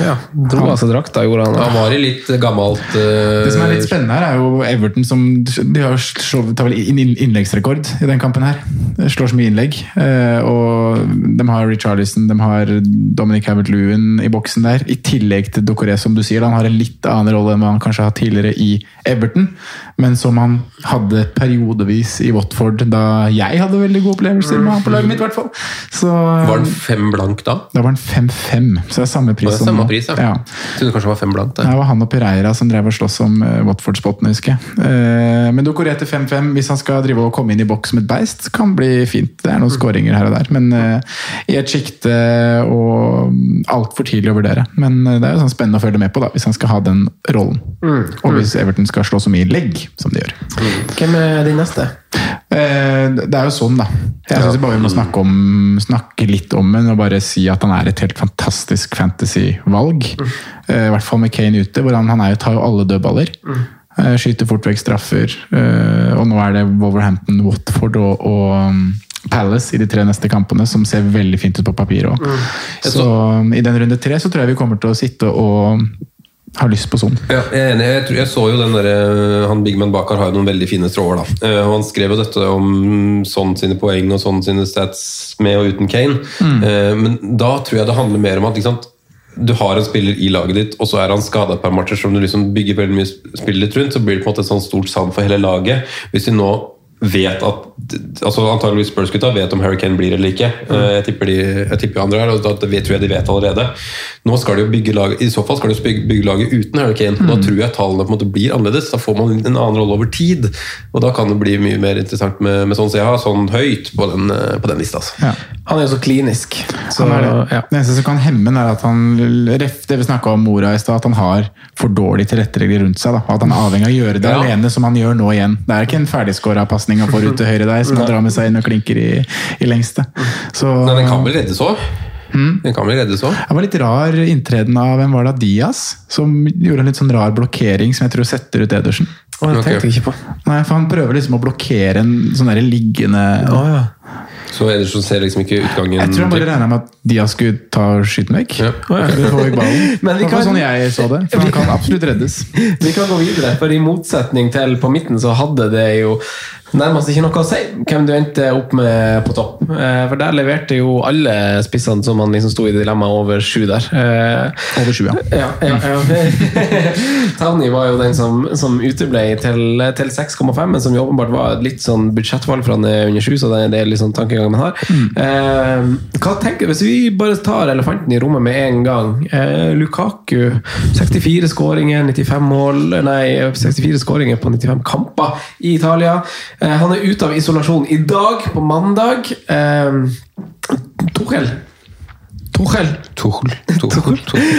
Speaker 3: Ja, dro av seg drakta, gjorde han.
Speaker 1: Han var i litt gammelt uh...
Speaker 4: Det som er litt spennende her, er jo Everton som De har tar vel inn- inn- innleggsrekord i den kampen her. De Slår så mye innlegg. Eh, Og de har Richarlison, de har Dominic Havert-Lewin i boksen der. I tillegg til Docoré, som du sier. Han har en litt annen rolle enn hva han kanskje har hatt tidligere i Everton, men som han hadde periodevis i Watford da jeg hadde veldig gode opplevelser med han på laget mitt, i hvert fall. Så
Speaker 1: Var han fem blank da?
Speaker 4: da var han 5-5, så det er samme pris som nå.
Speaker 1: Pris, ja.
Speaker 4: ja.
Speaker 1: Jeg trodde kanskje det var fem blankt.
Speaker 4: Det var han og Pereira som drev og sloss om uh, Watford-spottene, husker jeg. Eh, men Dokoré til 5-5, hvis han skal drive og komme inn i boks som et beist, kan bli fint. Det er noen skåringer her og der, men eh, i et sjikte og altfor tidlig å vurdere. Men eh, det er jo sånn spennende å følge med på, da, hvis han skal ha den rollen. Og hvis Everton skal slå så mye legg som de gjør.
Speaker 3: Hvem er din neste?
Speaker 4: Eh, Det er jo sånn, da. Jeg synes bare vi må snakke, om, snakke litt om den og bare si at han er et helt fantastisk fantasy-valg. Mm. I hvert fall med Kane ute, hvor han, han er tar jo alle dødballer. Mm. Skyter fort vekk straffer. eh, Og nå er det Wolverhampton, Watford og, og um, Palace i de tre neste kampene, som ser veldig fint ut på papiret òg. Så i den runde tre så tror jeg vi kommer til å sitte og ha lyst på sånn.
Speaker 1: Ja, jeg er enig. Jeg, tror, jeg så jo den der, eh, han Bigman Bakar har jo noen veldig fine tråder. da. Eh, og Han skrev jo dette om sånn sine poeng og sånn sine stats med og uten Kane. Mm. Men da tror jeg det handler mer om at sant? du har en spiller i laget ditt, og så er han skada per matcher som du liksom bygger veldig mye spillet rundt, så blir det på en måte et sånn stort savn for hele laget. Hvis vi nå vet at altså antageligvis Spurs-gutta vet om Harry Kane blir eller ikke. Eh, Jeg tipper de, jeg tipper andre her, og da tror jeg de vet allerede. Nå skal de jo bygge laget, I så fall skal de bygge, bygge laget uten Harry Kane. og Da tror jeg tallene på en måte blir annerledes. Da får man en annen rolle over tid. Og da kan det bli mye mer interessant med, med sånn. Så jeg har sånn høyt på den, eh, på den lista. Altså.
Speaker 4: Ja.
Speaker 3: Han er jo så klinisk. Så,
Speaker 4: Han er det.
Speaker 3: ja.
Speaker 4: det eneste som kan hemme er at han det vi snakket om Mora i sted, at han har for dårlig tilretteregler rundt seg. Da. At han er avhengig av å gjøre det
Speaker 1: Ja.
Speaker 4: alene, som han gjør nå igjen. Det er ikke en ferdigskåra pasning han forut til høyre der, som han drar med seg inn og klinker i, i lengste. Så,
Speaker 1: Nei, den kan vel reddes òg? Den kan vel reddes òg?
Speaker 4: det var litt rar inntreden av hvem var det, Diaz, som gjorde en litt sånn rar blokkering som jeg tror setter ut Edersen.
Speaker 3: Oh, det tenkte jeg ikke på.
Speaker 4: Nei, for Han prøver liksom å blokkere en sånn der liggende
Speaker 3: oh, ja.
Speaker 1: Så Edersen ser liksom ikke utgangen
Speaker 4: Jeg tror han bare regna med at Diaz skulle ta skyten vekk.
Speaker 1: Ja.
Speaker 4: Oh, ja.
Speaker 3: Men vi kan-
Speaker 4: sånn jeg så det. For han kan absolutt reddes.
Speaker 3: Vi kan gå videre, for i motsetning til på midten så hadde det jo nærmest ikke noe å si hvem du endte opp med på topp. Eh, For der leverte jo alle spissene som man liksom sto i dilemmaet over sju der. Eh,
Speaker 4: Over sju, ja.
Speaker 3: Ja, ja, ja. Tavni var jo den som, som uteble til, til 6,5, men som jo åpenbart var et litt sånn budsjettvalg for han er under 7, så det er det er litt sånn tankegang man har. Mm. hva tenker Hvis vi bare tar elefanten i rommet med en gang. Eh, Lukaku, 64 skåringer, 95 mål Nei, 64 skåringer på 95 kamper i Italia. Eh, han er ute av isolasjon i dag, på mandag. Eh, Tuchel. Tuchel.
Speaker 1: Tuchel. Tuchel.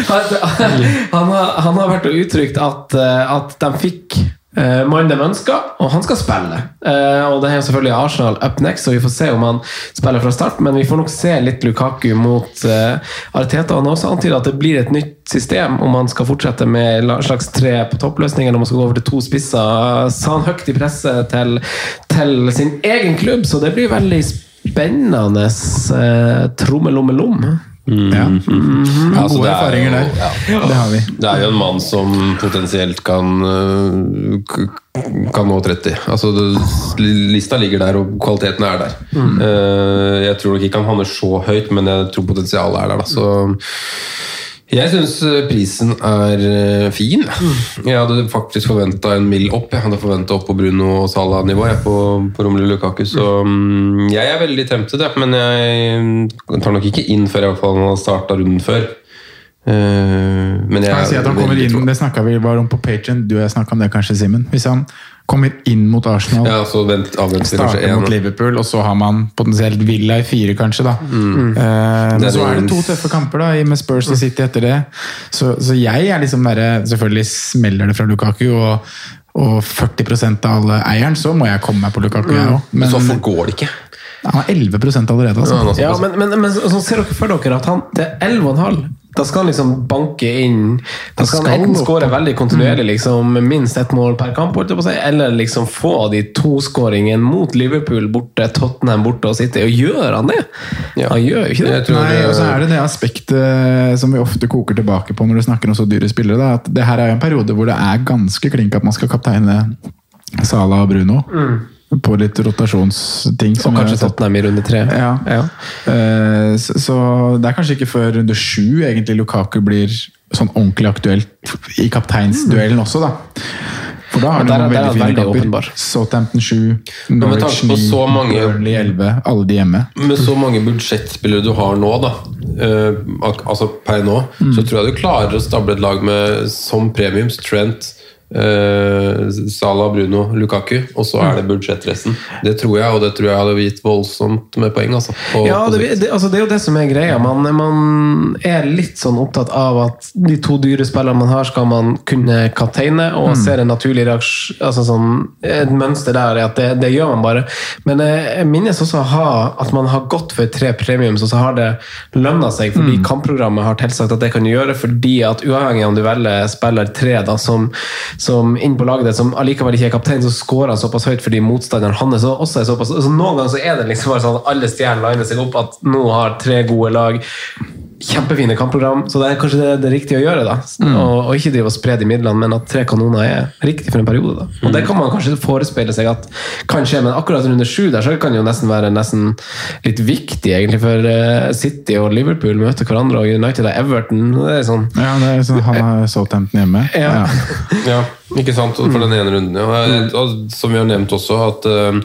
Speaker 3: Han, han, har, han har vært og uttrykt at, eh, at de fikk uh, mannen de ønska, og han skal spille. Eh, og det er jo selvfølgelig Arsenal up next, så vi får se om han spiller fra start. Men vi får nok se litt Lukaku mot uh, Arteta. Han har også antydet at det blir et nytt system om han skal fortsette med slags tre på toppløsninger når man skal gå over til to spisser. Sa han høyt i presset til, til sin egen klubb, så det blir veldig spennende uh, trommelommelom.
Speaker 4: Ja.
Speaker 1: Ja, altså,
Speaker 4: Gode
Speaker 1: det er
Speaker 4: erfaringer
Speaker 1: jo-
Speaker 4: der.
Speaker 1: ja.
Speaker 4: Det har vi.
Speaker 1: Det er jo en mann som potensielt kan øh, kan nå 30. Altså, lista ligger der, og kvaliteten er der. Mm. jeg tror nok ikke han havner så høyt, men jeg tror potensialet er der. Da. Så jeg syns prisen er øh, fin. Jeg hadde faktisk forventa en mill opp. Jeg hadde forventa opp på Bruno og Salah-nivå jeg, på, på Romelu Lukaku. Så mm, jeg er veldig temptet, men jeg tar nok ikke inn før jeg i hvert fall har starta runden før. Eh, men jeg
Speaker 4: Kan jeg si at han kommer inn, Det snakka vi bare om på Patreon, du og jeg snakka om det kanskje, Simen. Hvis han kommer inn mot Arsenal,
Speaker 1: Ja, så vent, avvent til kanskje en.
Speaker 4: mot Liverpool, og så har man potensielt Villa i fire, kanskje. da.
Speaker 1: Mm.
Speaker 4: Uh, men så er det to tøffe kamper da, med Spurs og City etter det. Så, så jeg er liksom bare Selvfølgelig smeller det fra Lukaku, og, og 40% av alle eieren, så må jeg komme meg på Lukaku, jeg òg.
Speaker 1: Mm. Men
Speaker 4: Men
Speaker 1: så fort går det ikke.
Speaker 4: han har 11 allerede, altså.
Speaker 1: Ja,
Speaker 3: men, men, men så ser dere for dere at han til 11,5 da skal han liksom banke inn Da skal han enten skåre veldig kontinuerlig, liksom, minst ett mål per kamp, eller liksom få de to skåringene mot Liverpool borte, Tottenham borte og City. Og gjør han det?
Speaker 1: Ja.
Speaker 3: Han gjør jo ikke det.
Speaker 4: Nei,
Speaker 1: det-
Speaker 4: og så er det det aspektet som vi ofte koker tilbake på når du snakker om så dyre spillere. Da, at det her er en periode hvor det er ganske klink at man skal kapteine Sala og Bruno. På litt rotasjonsting.
Speaker 3: Mm. Og kanskje. Tottenham i runde tre.
Speaker 4: Ja. Eh, Så, så det er kanskje ikke før runde sju egentlig Lukaku blir sånn ordentlig aktuelt i kapteinsduellen også, da. For da har
Speaker 3: er-
Speaker 4: noen veldig fine kamper.
Speaker 3: åpenbar.
Speaker 4: Southampton 7, Norwich 9,
Speaker 1: så mange-
Speaker 4: Burnley 11. Alle de hjemme.
Speaker 1: Med så mange budsjettspillere du har nå, da, uh, altså per nå, så tror jeg du klarer å stable et lag med som premiums Trent, eh, Salah, Bruno, Lukaku, og så er det budsjettresten. Det tror jeg, og det tror jeg hadde gitt voldsomt med poeng. Altså, på,
Speaker 3: Ja, det, det, altså det er jo det som er greia. Man, man er litt sånn opptatt av at de to dyre spillene man har, skal man kunne kapteine, og ser en naturlig reaksjon altså sånn, Et mønster der er at det, det gjør man bare. Men eh, jeg minnes også ha, at man har gått for tre premiums, og så har det lønna seg fordi kampprogrammet har tilsagt at det kan gjøre, fordi at uavhengig om du velger spiller tre da, som, som inn på laget som allikevel ikke er kaptein, så scorer han såpass høyt fordi motstanderen hans også er såpass så Noen ganger så er det liksom bare sånn at alle stjernene liner seg opp, at nå har tre gode lag kjempefine kampprogram, så det er kanskje det, det riktige å gjøre. da og, og ikke drive og spre de midlene, men at tre kanoner er riktig for en periode. da Og det kan man kanskje forespeile seg at kan skje, men akkurat runde sju der så kan det jo nesten være nesten litt viktig, egentlig, for eh, City og Liverpool møter hverandre, og United og Everton. Det er sånn
Speaker 4: Ja, det er sånn, Han har Southampton hjemme.
Speaker 3: Ja.
Speaker 1: Ja, ikke sant? For den ene runden. Ja. Og som vi har nevnt også, at uh,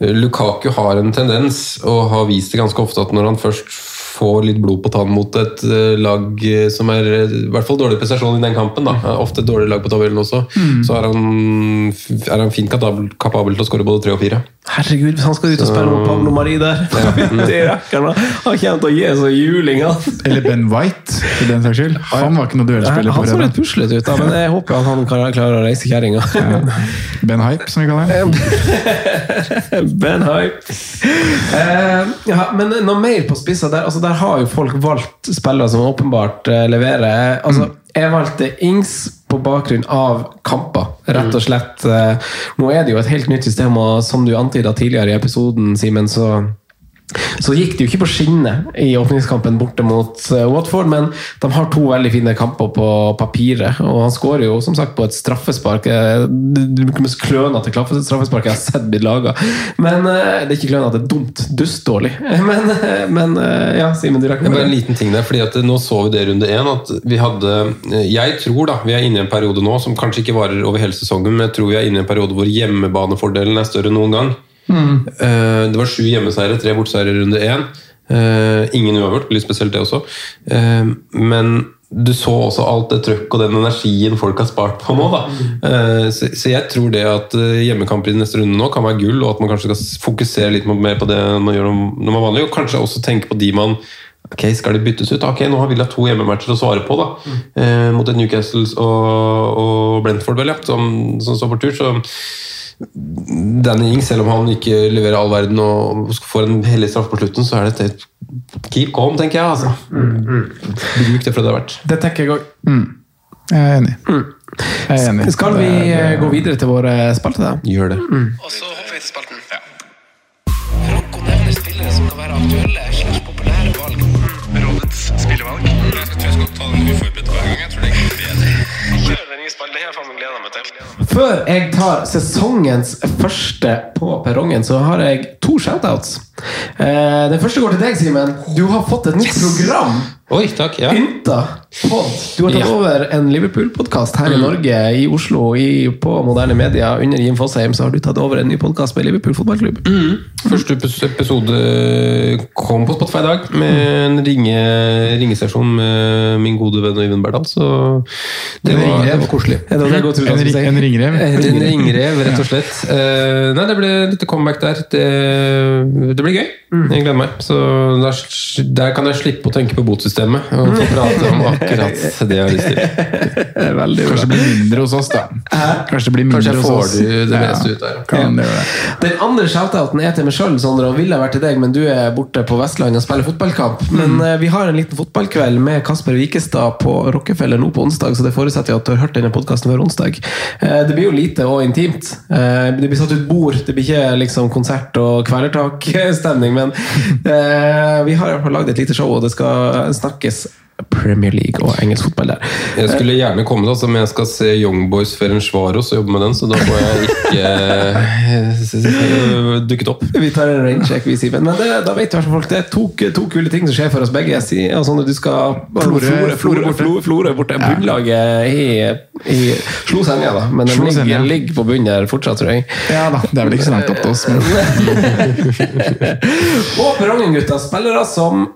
Speaker 1: Lukaku har en tendens, og har vist det ganske ofte, at når han først får litt blod på tann mot et eh, lag eh, som er eh, i hvert fall dårlig prestasjon i den kampen, da. er ofte et dårlig lag på tabellen også, så er han, er han fint kapabel, kapabel til å skåre både tre og fire.
Speaker 3: Herregud, hvis han skal ut og spille mot Pablo Mari der Det rekker han. Kommer til å gi så juling. han.
Speaker 4: Eller Ben White, for den saks skyld. Han var ikke noe duellspiller
Speaker 3: Han så litt puslete ut, da, men jeg håper at han kan klare å reise kjerringa.
Speaker 4: Ben Hype, som vi kaller ham.
Speaker 3: Ben Hype. Eh, ja, men noe mer på spissa der? Altså, der har jo folk valgt spillere som åpenbart eh, leverer. Altså, jeg valgte Ings på bakgrunn av kamper, rett og slett. Eh, nå er det jo et helt nytt system, og som du antyda tidligere i episoden, Simen, så så gikk det jo ikke på skinner i åpningskampen borte mot eh, Watford, men de har to veldig fine kamper på papiret. Og han skårer jo som sagt på et straffespark. Eh, Det er ikke klønete straffespark jeg har sett blitt laga. Men eh, det er ikke klønete, det er dumt. Dustdårlig. Men, men ja, Simen, du rekker
Speaker 1: Det er
Speaker 3: med
Speaker 1: det. en liten ting der, fordi at Nå så vi det runde én. At vi hadde Jeg tror da, vi er inne i en periode nå som kanskje ikke varer over hele sesongen, men jeg tror vi er inne i en periode hvor hjemmebanefordelen er større enn noen gang. Eh, Det var sju hjemmeseiere, tre borteseiere i runde én. Eh, Ingen uavgjort, litt spesielt det også. Eh, Men du så også alt det trøkk og den energien folk har spart på nå. da. Så jeg tror det at hjemmekamper i neste runde nå kan være gull, og at man kanskje skal fokusere litt mer på det man gjør når man er vanlig, og kanskje også tenke på de man Ok, Skal de byttes ut? Ok, Nå har Villa to hjemmematcher å svare på. da, eh, Mot et Newcastle og, og Brentford, vel, ja, som, som står på tur. så Danny Ings, selv om han ikke leverer all verden og får en hellig straff på slutten, så er det et keep calm, tenker jeg. altså. Bruk det for det det er verdt.
Speaker 3: Det tenker jeg òg.
Speaker 4: Jeg er enig. Jeg er enig.
Speaker 3: Skal vi
Speaker 4: Det
Speaker 3: eh, gå videre til våre spalter? da?
Speaker 1: Gjør det.
Speaker 3: Og så hopper vi til spalten. Kjør den nye spalten. Det har jeg gleda meg til. Før jeg tar sesongens første på perrongen, så har jeg to shoutouts. Eh, den første går til deg, Simen. Du har fått et nytt program.
Speaker 1: Oi, takk. ja.
Speaker 3: Ynta pod. Du har tatt
Speaker 1: Ja.
Speaker 3: over en Liverpool-podkast her i Norge, i Oslo, i, på moderne media. Under Jim Fosheim så har du tatt over en ny podkast med Liverpool fotballklubb.
Speaker 1: Første episode kom på Spotify i dag, med en ringe, ringesesjon med min gode venn Øyvind Berdal. Så det
Speaker 4: det
Speaker 1: var, det var koselig.
Speaker 3: Det til å
Speaker 4: En, ring, en ringrev.
Speaker 1: En ringrev, rett og slett. Uh, nei, det ble litt comeback der. Det, det blir gøy. Jeg gleder meg. Så der, der kan jeg slippe å tenke på botsystemet og få prate om akkurat det jeg har lyst til.
Speaker 3: Veldig bra.
Speaker 4: Kanskje det blir mindre hos oss, da. Kanskje det blir mindre
Speaker 1: Kanskje
Speaker 4: hos
Speaker 1: får
Speaker 4: oss.
Speaker 1: det, det
Speaker 4: Ja,
Speaker 1: meste ut der.
Speaker 4: Kan det.
Speaker 3: Den andre shoutouten er til meg sjøl, Sondre, og ville vært til deg, men du er borte på Vestlandet og spiller fotballkamp. Men mm. vi har en liten fotballkveld med Kasper Wikestad på Rockefeller nå på onsdag, så det forutsetter jeg at du har hørt denne podkasten før onsdag. Eh, det blir jo lite og intimt. Eh, det blir satt ut bord, det blir ikke liksom konsert og kvelertak-stemning, men eh, vi har i hvert fall lagd et lite show, og det skal snakkes Premier League og engelsk fotball der.
Speaker 1: Jeg skulle gjerne komme, da, men jeg skal se Young Boys Ferencvaros og jobbe med den, så da får jeg ikke eh, dukket opp.
Speaker 3: Vi tar en raincheck, vi, Simen. Men det, da vet i hvert fall folk det er to, to kule ting som skjer for oss begge. Si, sånn du skal
Speaker 4: Florø- borte.
Speaker 3: Florø- Florø. Bunnlaget i, i Slo Senja, da, men
Speaker 4: den
Speaker 3: ligger, ligger på bunnen der fortsatt, tror jeg.
Speaker 4: Ja da, det er vel ikke så langt opp til oss, men
Speaker 3: Og perrongen, gutta, spillere som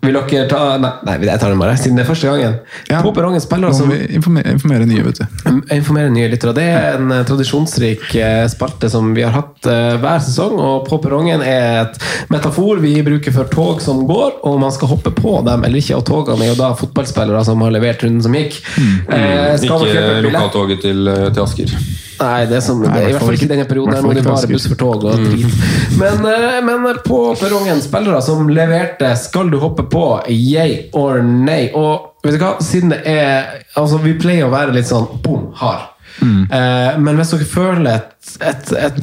Speaker 3: vil dere ta Nei, nei jeg tar den bare, siden det er første gangen.
Speaker 4: Ja.
Speaker 3: På perrongen
Speaker 4: spiller
Speaker 3: som
Speaker 4: informere, informere nye, vet du.
Speaker 3: Informere nye lyttere. Det er en eh, tradisjonsrik eh, spalte som vi har hatt eh, hver sesong. Og På perrongen er et metafor vi bruker for tog som går, og man skal hoppe på dem eller ikke. Og togene er jo da fotballspillere som har levert runden som gikk. Eh, skal
Speaker 1: Ikke lokaltoget til, til Asker.
Speaker 3: Nei, det er, som, det er i hvert fall ikke denne perioden. her, Nå er det bare buss for tog og drit. Men, eh, men på perrongen, spillere som leverte, skal du hoppe på yay or nay? Og vet du hva, siden det er Altså, vi pleier å være litt sånn bom, hard. Eh, men hvis dere føler et, et, et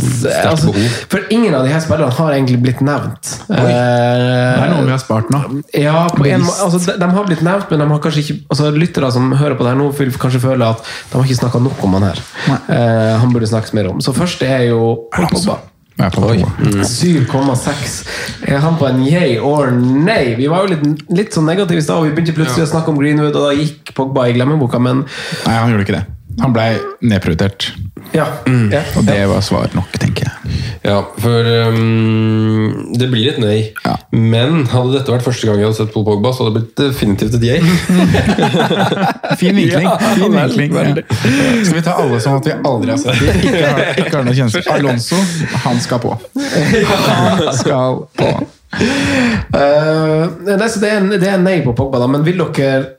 Speaker 3: altså, For ingen av de her spillerne har egentlig blitt nevnt. Eh,
Speaker 4: Det er noen vi har spart nå.
Speaker 3: ja, på en, må- altså, de, de har blitt nevnt, men de har kanskje ikke altså, lyttere som hører på det her nå, vil kanskje føle at de har ikke snakka nok om han her. Eh, han burde snakkes mer om. Så først er jo Pogba.
Speaker 4: Jeg er på Pogba.
Speaker 3: 7,6. Er han på en yay or nay? Vi var jo litt, litt sånn negative i stad, og vi begynte plutselig å snakke om Greenwood, og da gikk Pogba i glemmeboka, men
Speaker 4: Nei, han gjorde ikke det. Han blei nedprioritert.
Speaker 3: ja. ja.
Speaker 4: Og det var svar nok, tenker jeg.
Speaker 1: Ja, for um, det blir et nei.
Speaker 4: Ja.
Speaker 1: Men hadde dette vært første gang jeg hadde sett Paul Pogba, så hadde det blitt definitivt et yay.
Speaker 4: Fin vinkling.
Speaker 3: Ja,
Speaker 4: fin vinkling. Ja. Skal vi ta alle som at vi aldri har sett dem? Ikke har, ikke har noe kjennskap. Alonso, han skal på. Han skal på.
Speaker 3: Uh, nei, det, er, en- det er nei på Pogba, da, men vil dere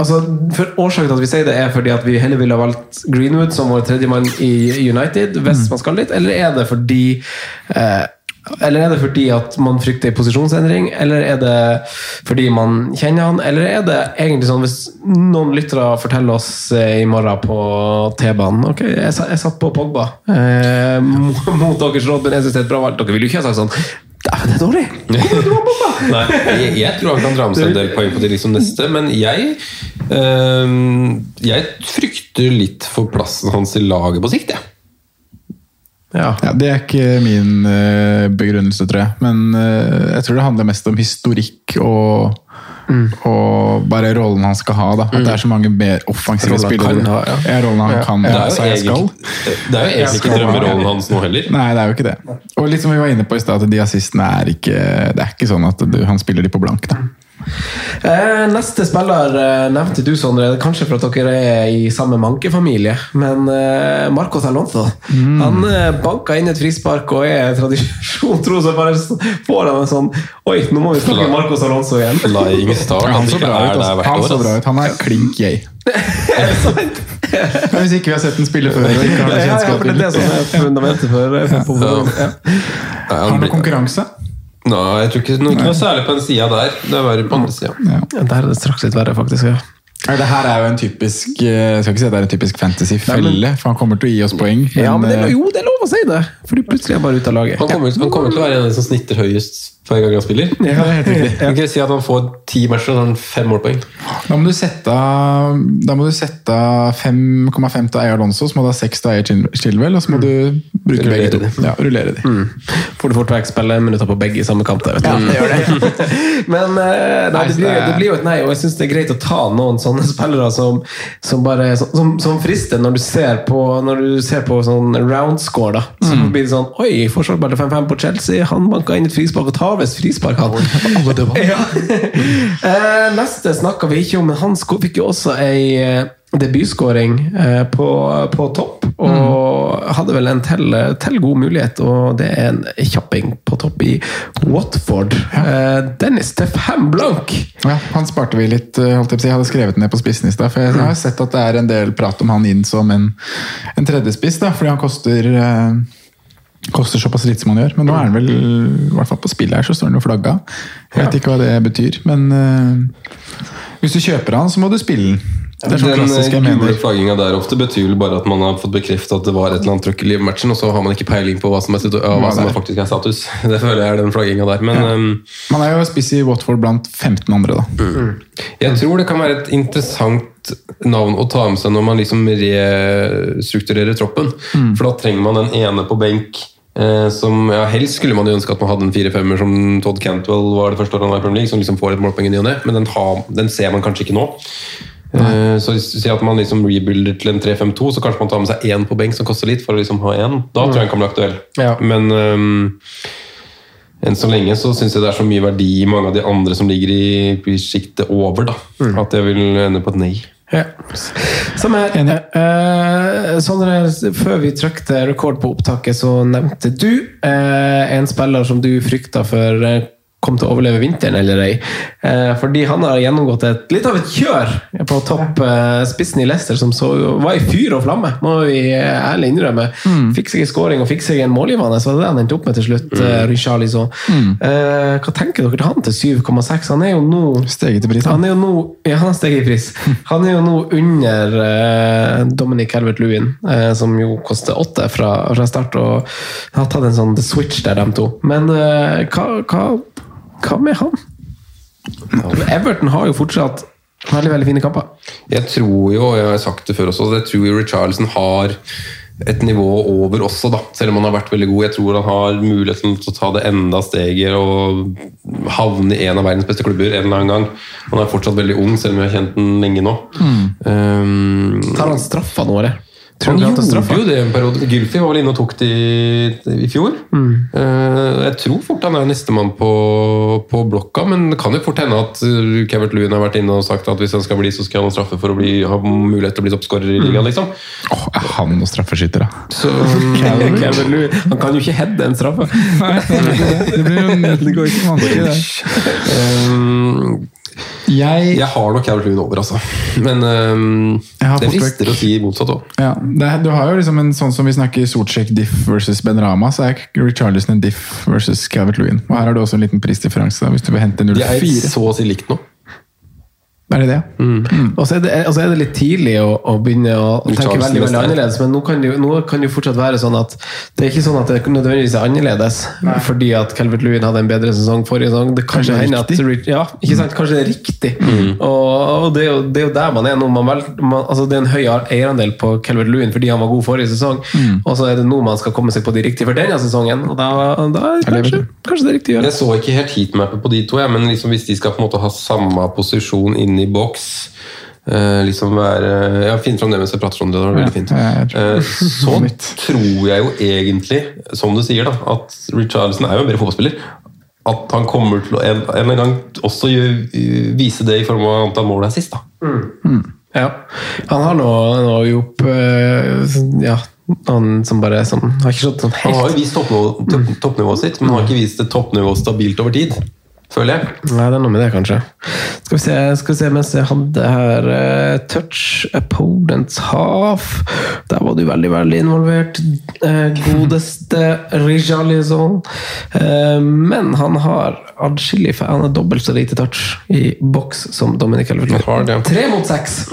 Speaker 3: Altså, for Årsaken til at vi sier det, er fordi at vi heller ville ha valgt Greenwood som vår tredjemann i United, hvis man skal dit, eller er det fordi eh, eller er det fordi at man frykter en posisjonsendring, eller er det fordi man kjenner han, eller er det egentlig sånn hvis noen lyttere forteller oss eh, i morgen på T-banen Ok, jeg, satt på Pogba eh, mot mot deres råd, men jeg synes det er et bra valg. Dere ville jo ikke ha sagt sånn Dæven, det er dårlig!
Speaker 1: Nei, jeg, jeg tror han kan dra med seg en del poeng på de liksom neste, men jeg øh, Jeg frykter litt for plassen hans i laget på sikt, jeg.
Speaker 3: Ja.
Speaker 4: Ja, det er ikke min eh, begrunnelse, tror jeg. Men eh, jeg tror det handler mest om historikk og, og bare rollen han skal ha. da. At det er så mange mer offensive
Speaker 3: Rollen
Speaker 4: spillere.
Speaker 3: kan ha, ja.
Speaker 4: rollen han kan
Speaker 1: Det
Speaker 4: ja,
Speaker 1: er jo egentlig, det er jo egentlig ikke drømmerollen hans nå heller.
Speaker 4: Nei, det er jo ikke det. Og litt som vi var inne på i stad, at de assistene er ikke Det er ikke sånn at du, han spiller de på blank. da.
Speaker 3: Eh, neste spiller eh, nevnte du, Sondre. Kanskje for at dere er i samme mankefamilie. Men eh, Marcos Alonso Han eh, banka inn et frispark og er tradisjon tro, så bare får han en sånn Oi, nå må vi snakke Marco Marcos Alonso igjen.
Speaker 1: Flying start.
Speaker 4: Han så bra
Speaker 1: er
Speaker 4: ut. altså. Han så bra ut. Han er klink yay. Men hvis ikke vi har sett den spille før ikke har
Speaker 3: Ja, ja, for det er det som er fundamentet for, for, for, for ja.
Speaker 4: Har
Speaker 1: han
Speaker 4: noe konkurranse?
Speaker 1: Nei, jeg tror ikke noe, ikke noe særlig på den sida der. Det er verre på andre sida.
Speaker 4: Ja.
Speaker 3: Der er det straks litt verre, faktisk. Ja.
Speaker 4: Det her er jo en typisk eh, Jeg skal ikke si at det er en typisk fantasy-felle, for han kommer til å gi oss poeng.
Speaker 3: Ja, men det,
Speaker 4: eh,
Speaker 3: jo, det er lov å si det! Fordi plutselig er han bare ute av laget.
Speaker 1: Han kommer, han kommer til å være en av de som snitter høyest hver gang han spiller.
Speaker 4: det er helt riktig.
Speaker 1: Kan ikke si at han får ti matcher og han fem målpoeng.
Speaker 4: Da må du sette må du sette 5,5 til Eier Alonso, så må du ha 6 til Eier Chil- Chilwell, og så må du bruke
Speaker 1: Rullere
Speaker 4: begge to.
Speaker 1: de.
Speaker 4: Ja, rullere de.
Speaker 3: Får du fort vekk du minutter på begge i samme kamp. Der, vet du. Men eh, nei, det, blir, det blir jo et nei, og jeg syns det er greit å ta noen sånne spillere som, som bare som, som frister når du ser på Når du ser på sånn round score. da Så blir det sånn Oi, forsvarsspiller 5-5 på Chelsea. Han banka inn et frispark og tar visst frispark, han. Ja. Eh, neste snakka vi ikke om, men han fikk jo også ei eh, debutskåring eh, på, på topp. Og hadde vel en til, til god mulighet, og det er en kjapping på topp i Watford. Ja. Dennis til fem blank!
Speaker 4: Ja, han sparte vi litt, eh, holdt jeg på. Jeg hadde skrevet ned på spissen i stad. For jeg har sett at det er en del prat om han inn som en, en tredjespiss, da, fordi han koster eh, Koster såpass lite som han gjør. Men nå er han vel, i hvert fall på spillet her, så står han jo flagga. Jeg vet ikke hva det betyr, men uh, hvis du kjøper han, så må du spille den. Det er sånn
Speaker 1: Den eh, gule flagginga der ofte betyr vel bare at man har fått bekreftet at det var et eller annet trøkk i matchen, og så har man ikke peiling på hva som er, situ- ja, hva som
Speaker 4: er.
Speaker 1: faktisk er status. Det føler jeg er den flagginga der. Men ehm,
Speaker 4: Man er jo spiss i Watford blant 15 andre, da.
Speaker 1: jeg tror det kan være et interessant navn å ta med seg når man liksom restrukturerer troppen.
Speaker 4: Mm.
Speaker 1: For da trenger man den ene på benk. Eh, som, ja, helst skulle man jo ønske at man hadde en fire-femmer som Todd Cantwell var det første året han var i Premier League, som liksom får et målpoeng i ny og ne, men den, har, den ser man kanskje ikke nå. Eh, Så si at man liksom rebuilder til en 3-5-2, så kanskje man tar med seg én på benk som koster litt, for å liksom ha én. Da tror jeg den kan bli aktuell.
Speaker 3: Ja.
Speaker 1: Men um, enn så lenge så syns jeg det er så mye verdi i mange av de andre som ligger i, sjiktet over, da. At jeg vil ende på et nei.
Speaker 3: Ja. Som er enig. Eh, Sondre, før vi trykte rekord på opptaket, så nevnte du eh, en spiller som du frykta for eh, kom til å overleve vinteren eller ei. Eh, fordi han har gjennomgått et, litt av et kjør på topp eh, i Leicester, som så, var i fyr og flamme, må vi ærlig innrømme. Fikk seg en scoring og fikk seg en målgivende, så det er det han endte opp med til slutt. Mm. Eh, hva tenker dere til han til 7,6? Han er jo nå
Speaker 4: Steget i pris,
Speaker 3: han er jo nå, ja, han har steget i pris. Han er jo nå under eh, Dominic Helvert-Lewin, eh, som jo koster åtte fra, fra start, og har tatt en sånn switch der, de to. Men eh, hva, hva, hva med han? Everton har jo fortsatt veldig veldig fine kamper.
Speaker 1: Jeg tror jo, jeg har sagt det før også, jeg tror jo Richarlison har et nivå over også, da. Selv om han har vært veldig god. Jeg tror han har muligheten til å ta det enda steget og havne i en av verdens beste klubber en eller annen gang. Han er fortsatt veldig ung, selv om vi har kjent den lenge nå. Um,
Speaker 3: Tar han straffa nå, eller?
Speaker 1: Han gjorde jo det en periode. Gylfi var vel inne og tok det i, fjor. Mm. jeg tror fort han er nestemann på, på blokka, men det kan jo fort hende at uh, Kevert Lewin har vært inne og sagt at hvis han skal bli, så skal han ha straffe for å bli, ha mulighet til å bli toppskårer i ligaen. Liksom.
Speaker 4: Åh, er han noen straffeskytter, da?
Speaker 1: Så,
Speaker 3: Kevert Lewin Han kan jo ikke heade en straffe.
Speaker 4: Nei, Det, blir jo, det går ikke vanskelig, det.
Speaker 1: um,
Speaker 4: Jeg,
Speaker 1: jeg har nok Lewin over, altså. Men um, det frister å si motsatt òg.
Speaker 4: ja, du har jo liksom en sånn som vi snakker Sortsjek diff versus Ben Rama, så er Richarlison en diff versus Calvert Lewin. Og her har du også en liten prisdifferanse, hvis du vil hente
Speaker 1: De er
Speaker 4: 0,4.
Speaker 1: så å si likt nå.
Speaker 4: Er det det?
Speaker 3: Og så er, det, og så er det litt tidlig å, å begynne å tenke veldig, veldig annerledes, men nå kan, det, nå kan det jo fortsatt være sånn at det er ikke sånn at det nødvendigvis er annerledes fordi at Calvert Lewin hadde en bedre sesong forrige sesong. Det kan
Speaker 4: Kanskje
Speaker 3: jo
Speaker 4: det er
Speaker 3: at ja, ikke sant? Kanskje det er riktig. Og, og det, er jo, det er jo der man er nå. Man vel, man, altså det er en høy eierandel på Calvert Lewin fordi han var god forrige sesong, og så er det nå man skal komme seg på de riktige for denne sesongen. Og da, da er det kanskje, kanskje det er riktig å gjøre.
Speaker 1: Jeg så ikke helt heatmappet på de to, ja, men liksom hvis de skal på en måte ha samme posisjon inne i boks Uh, liksom være ja, Finn fram det mens jeg prater om det. det var veldig fint.
Speaker 4: Jeg
Speaker 1: Eh, så tror jeg jo egentlig, som du sier, da, at Richarlison er jo en bedre fotballspiller. At han kommer til å en, en eller annen gang også gjør- vise det i form av antall mål her sist. da.
Speaker 3: Ja. Han har nå, nå gjort øh, Ja, han som bare sånn, har ikke slått sånn
Speaker 1: Han har jo vist toppnivå, toppnivået sitt, men han har ikke vist det toppnivået stabilt over tid. Føler jeg.
Speaker 3: Nei, det er noe med det, kanskje. Skal vi se, skal vi se mens jeg hadde her uh, Touch opponent's half. Der var du veldig, veldig involvert. Uh, godeste Rijalison. Uh, men han har adskillig Han har dobbelt så lite touch i boks som Dominic
Speaker 1: Elvert.
Speaker 3: Tre mot seks!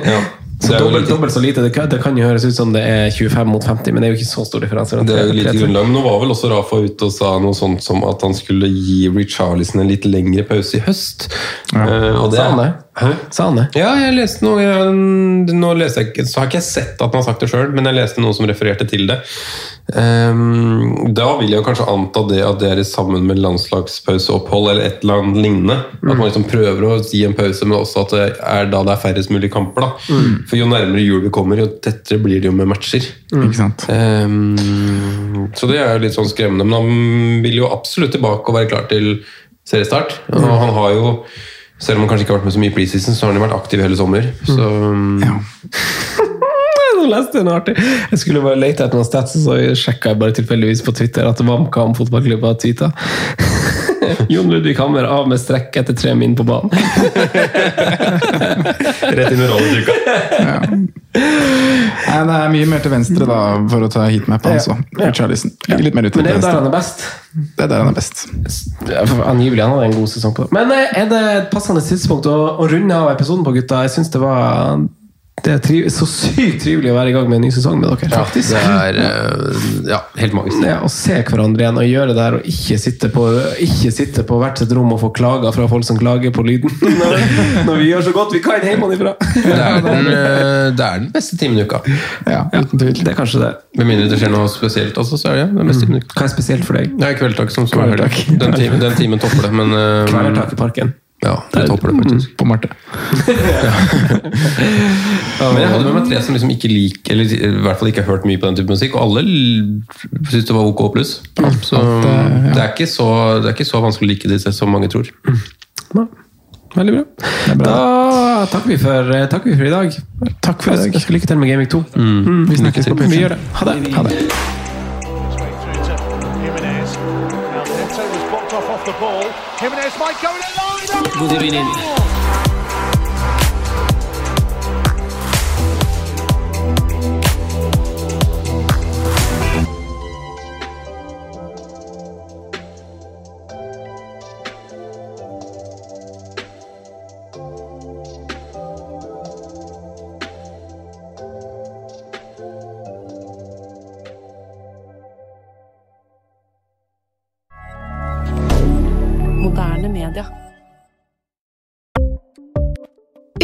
Speaker 1: Ja.
Speaker 3: Så dobbelt, dobbelt så lite. Det kan, det kan jo høres ut som det er 25 mot 50, men det er jo ikke så stor differanse.
Speaker 1: Det er jo lite grunnlag, men Nå var vel også Rafa ute og sa noe sånt som at han skulle gi Richarlison en litt lengre pause i høst. Ja. Uh, det,
Speaker 3: Sa han det?
Speaker 1: Hæ?
Speaker 3: Sa han det?
Speaker 1: Ja, jeg leste noe jeg, Nå leste jeg så har ikke jeg sett at han har sagt det sjøl, men jeg leste noe som refererte til det. Ehm, da vil jeg kanskje anta det at det er sammen med landslagspauseopphold eller et eller annet lignende. At man liksom prøver å gi en pause, men også at det er da det er færrest mulig kamper. da. For jo nærmere jul vi kommer, jo tettere blir det jo med matcher.
Speaker 4: Sant?
Speaker 1: Ehm, så det er jo litt sånn skremmende. Men han vil jo absolutt tilbake og være klar til seriestart. Og han har jo, selv om han kanskje ikke har vært med så mye i preseason, så har han jo vært aktiv hele sommer. Så
Speaker 4: Ja.
Speaker 3: Nå leste jeg noe artig. Jeg skulle bare lete etter noen stats, og så sjekka jeg bare tilfeldigvis på Twitter at VamKam fotballklubb har tweeta. Jon Ludvig Hammer av med strekk etter tre min på banen.
Speaker 1: rett inn i rolletrykka.
Speaker 4: Nei, det er mye mer til venstre da, for å ta heatmap. Altså. Richarlison. Ligger litt mer ute
Speaker 3: Men det er
Speaker 4: til
Speaker 3: jo der
Speaker 4: venstre.
Speaker 3: han er best.
Speaker 4: Det er der han er best.
Speaker 3: Ja, Angivelig han hadde en god sesong på det. Men eh, er det et passende tidspunkt å, å runde av episoden på, gutta? Jeg syns det var det er triv, så sykt trivelig å være i gang med en ny sesong med dere. faktisk.
Speaker 1: Det er eh, ja, helt magisk.
Speaker 3: Det å se hverandre igjen og gjøre det her og ikke sitte på, ikke sitte på hvert sitt rom og få klager fra folk som klager på lyden. Når, når vi gjør så godt vi kan hjemmefra.
Speaker 1: Det er den, eh, det er den beste timen i uka.
Speaker 4: Ja, uten tvil.
Speaker 3: Det er kanskje det.
Speaker 1: Med mindre det skjer noe spesielt, også, så er det den beste timen i uka.
Speaker 3: Hva er spesielt for deg?
Speaker 1: Ja, er kveldtak som som er
Speaker 3: Kvelertak.
Speaker 1: den timen, den timen topper det, men uh,
Speaker 3: Kvelertak i parken.
Speaker 1: Ja, det topper det faktisk.
Speaker 4: På Marte.
Speaker 1: ja, Men jeg hadde med meg tre som liksom ikke liker Eller i hvert fall ikke har hørt mye på den type musikk, og alle syntes det var ok pluss. Så
Speaker 4: eh, ja.
Speaker 1: det, er ikke så, det er ikke så vanskelig å like disse som mange tror.
Speaker 3: Ja, Veldig bra. Da takker vi for, eh, takker vi for i dag.
Speaker 4: Takk for i dag.
Speaker 3: Lykke til med Gaming 2.
Speaker 4: Vi snakkes på
Speaker 3: Vi gjør det. Ha det.
Speaker 4: Ha det.
Speaker 2: Jimenez might go in
Speaker 5: Good evening.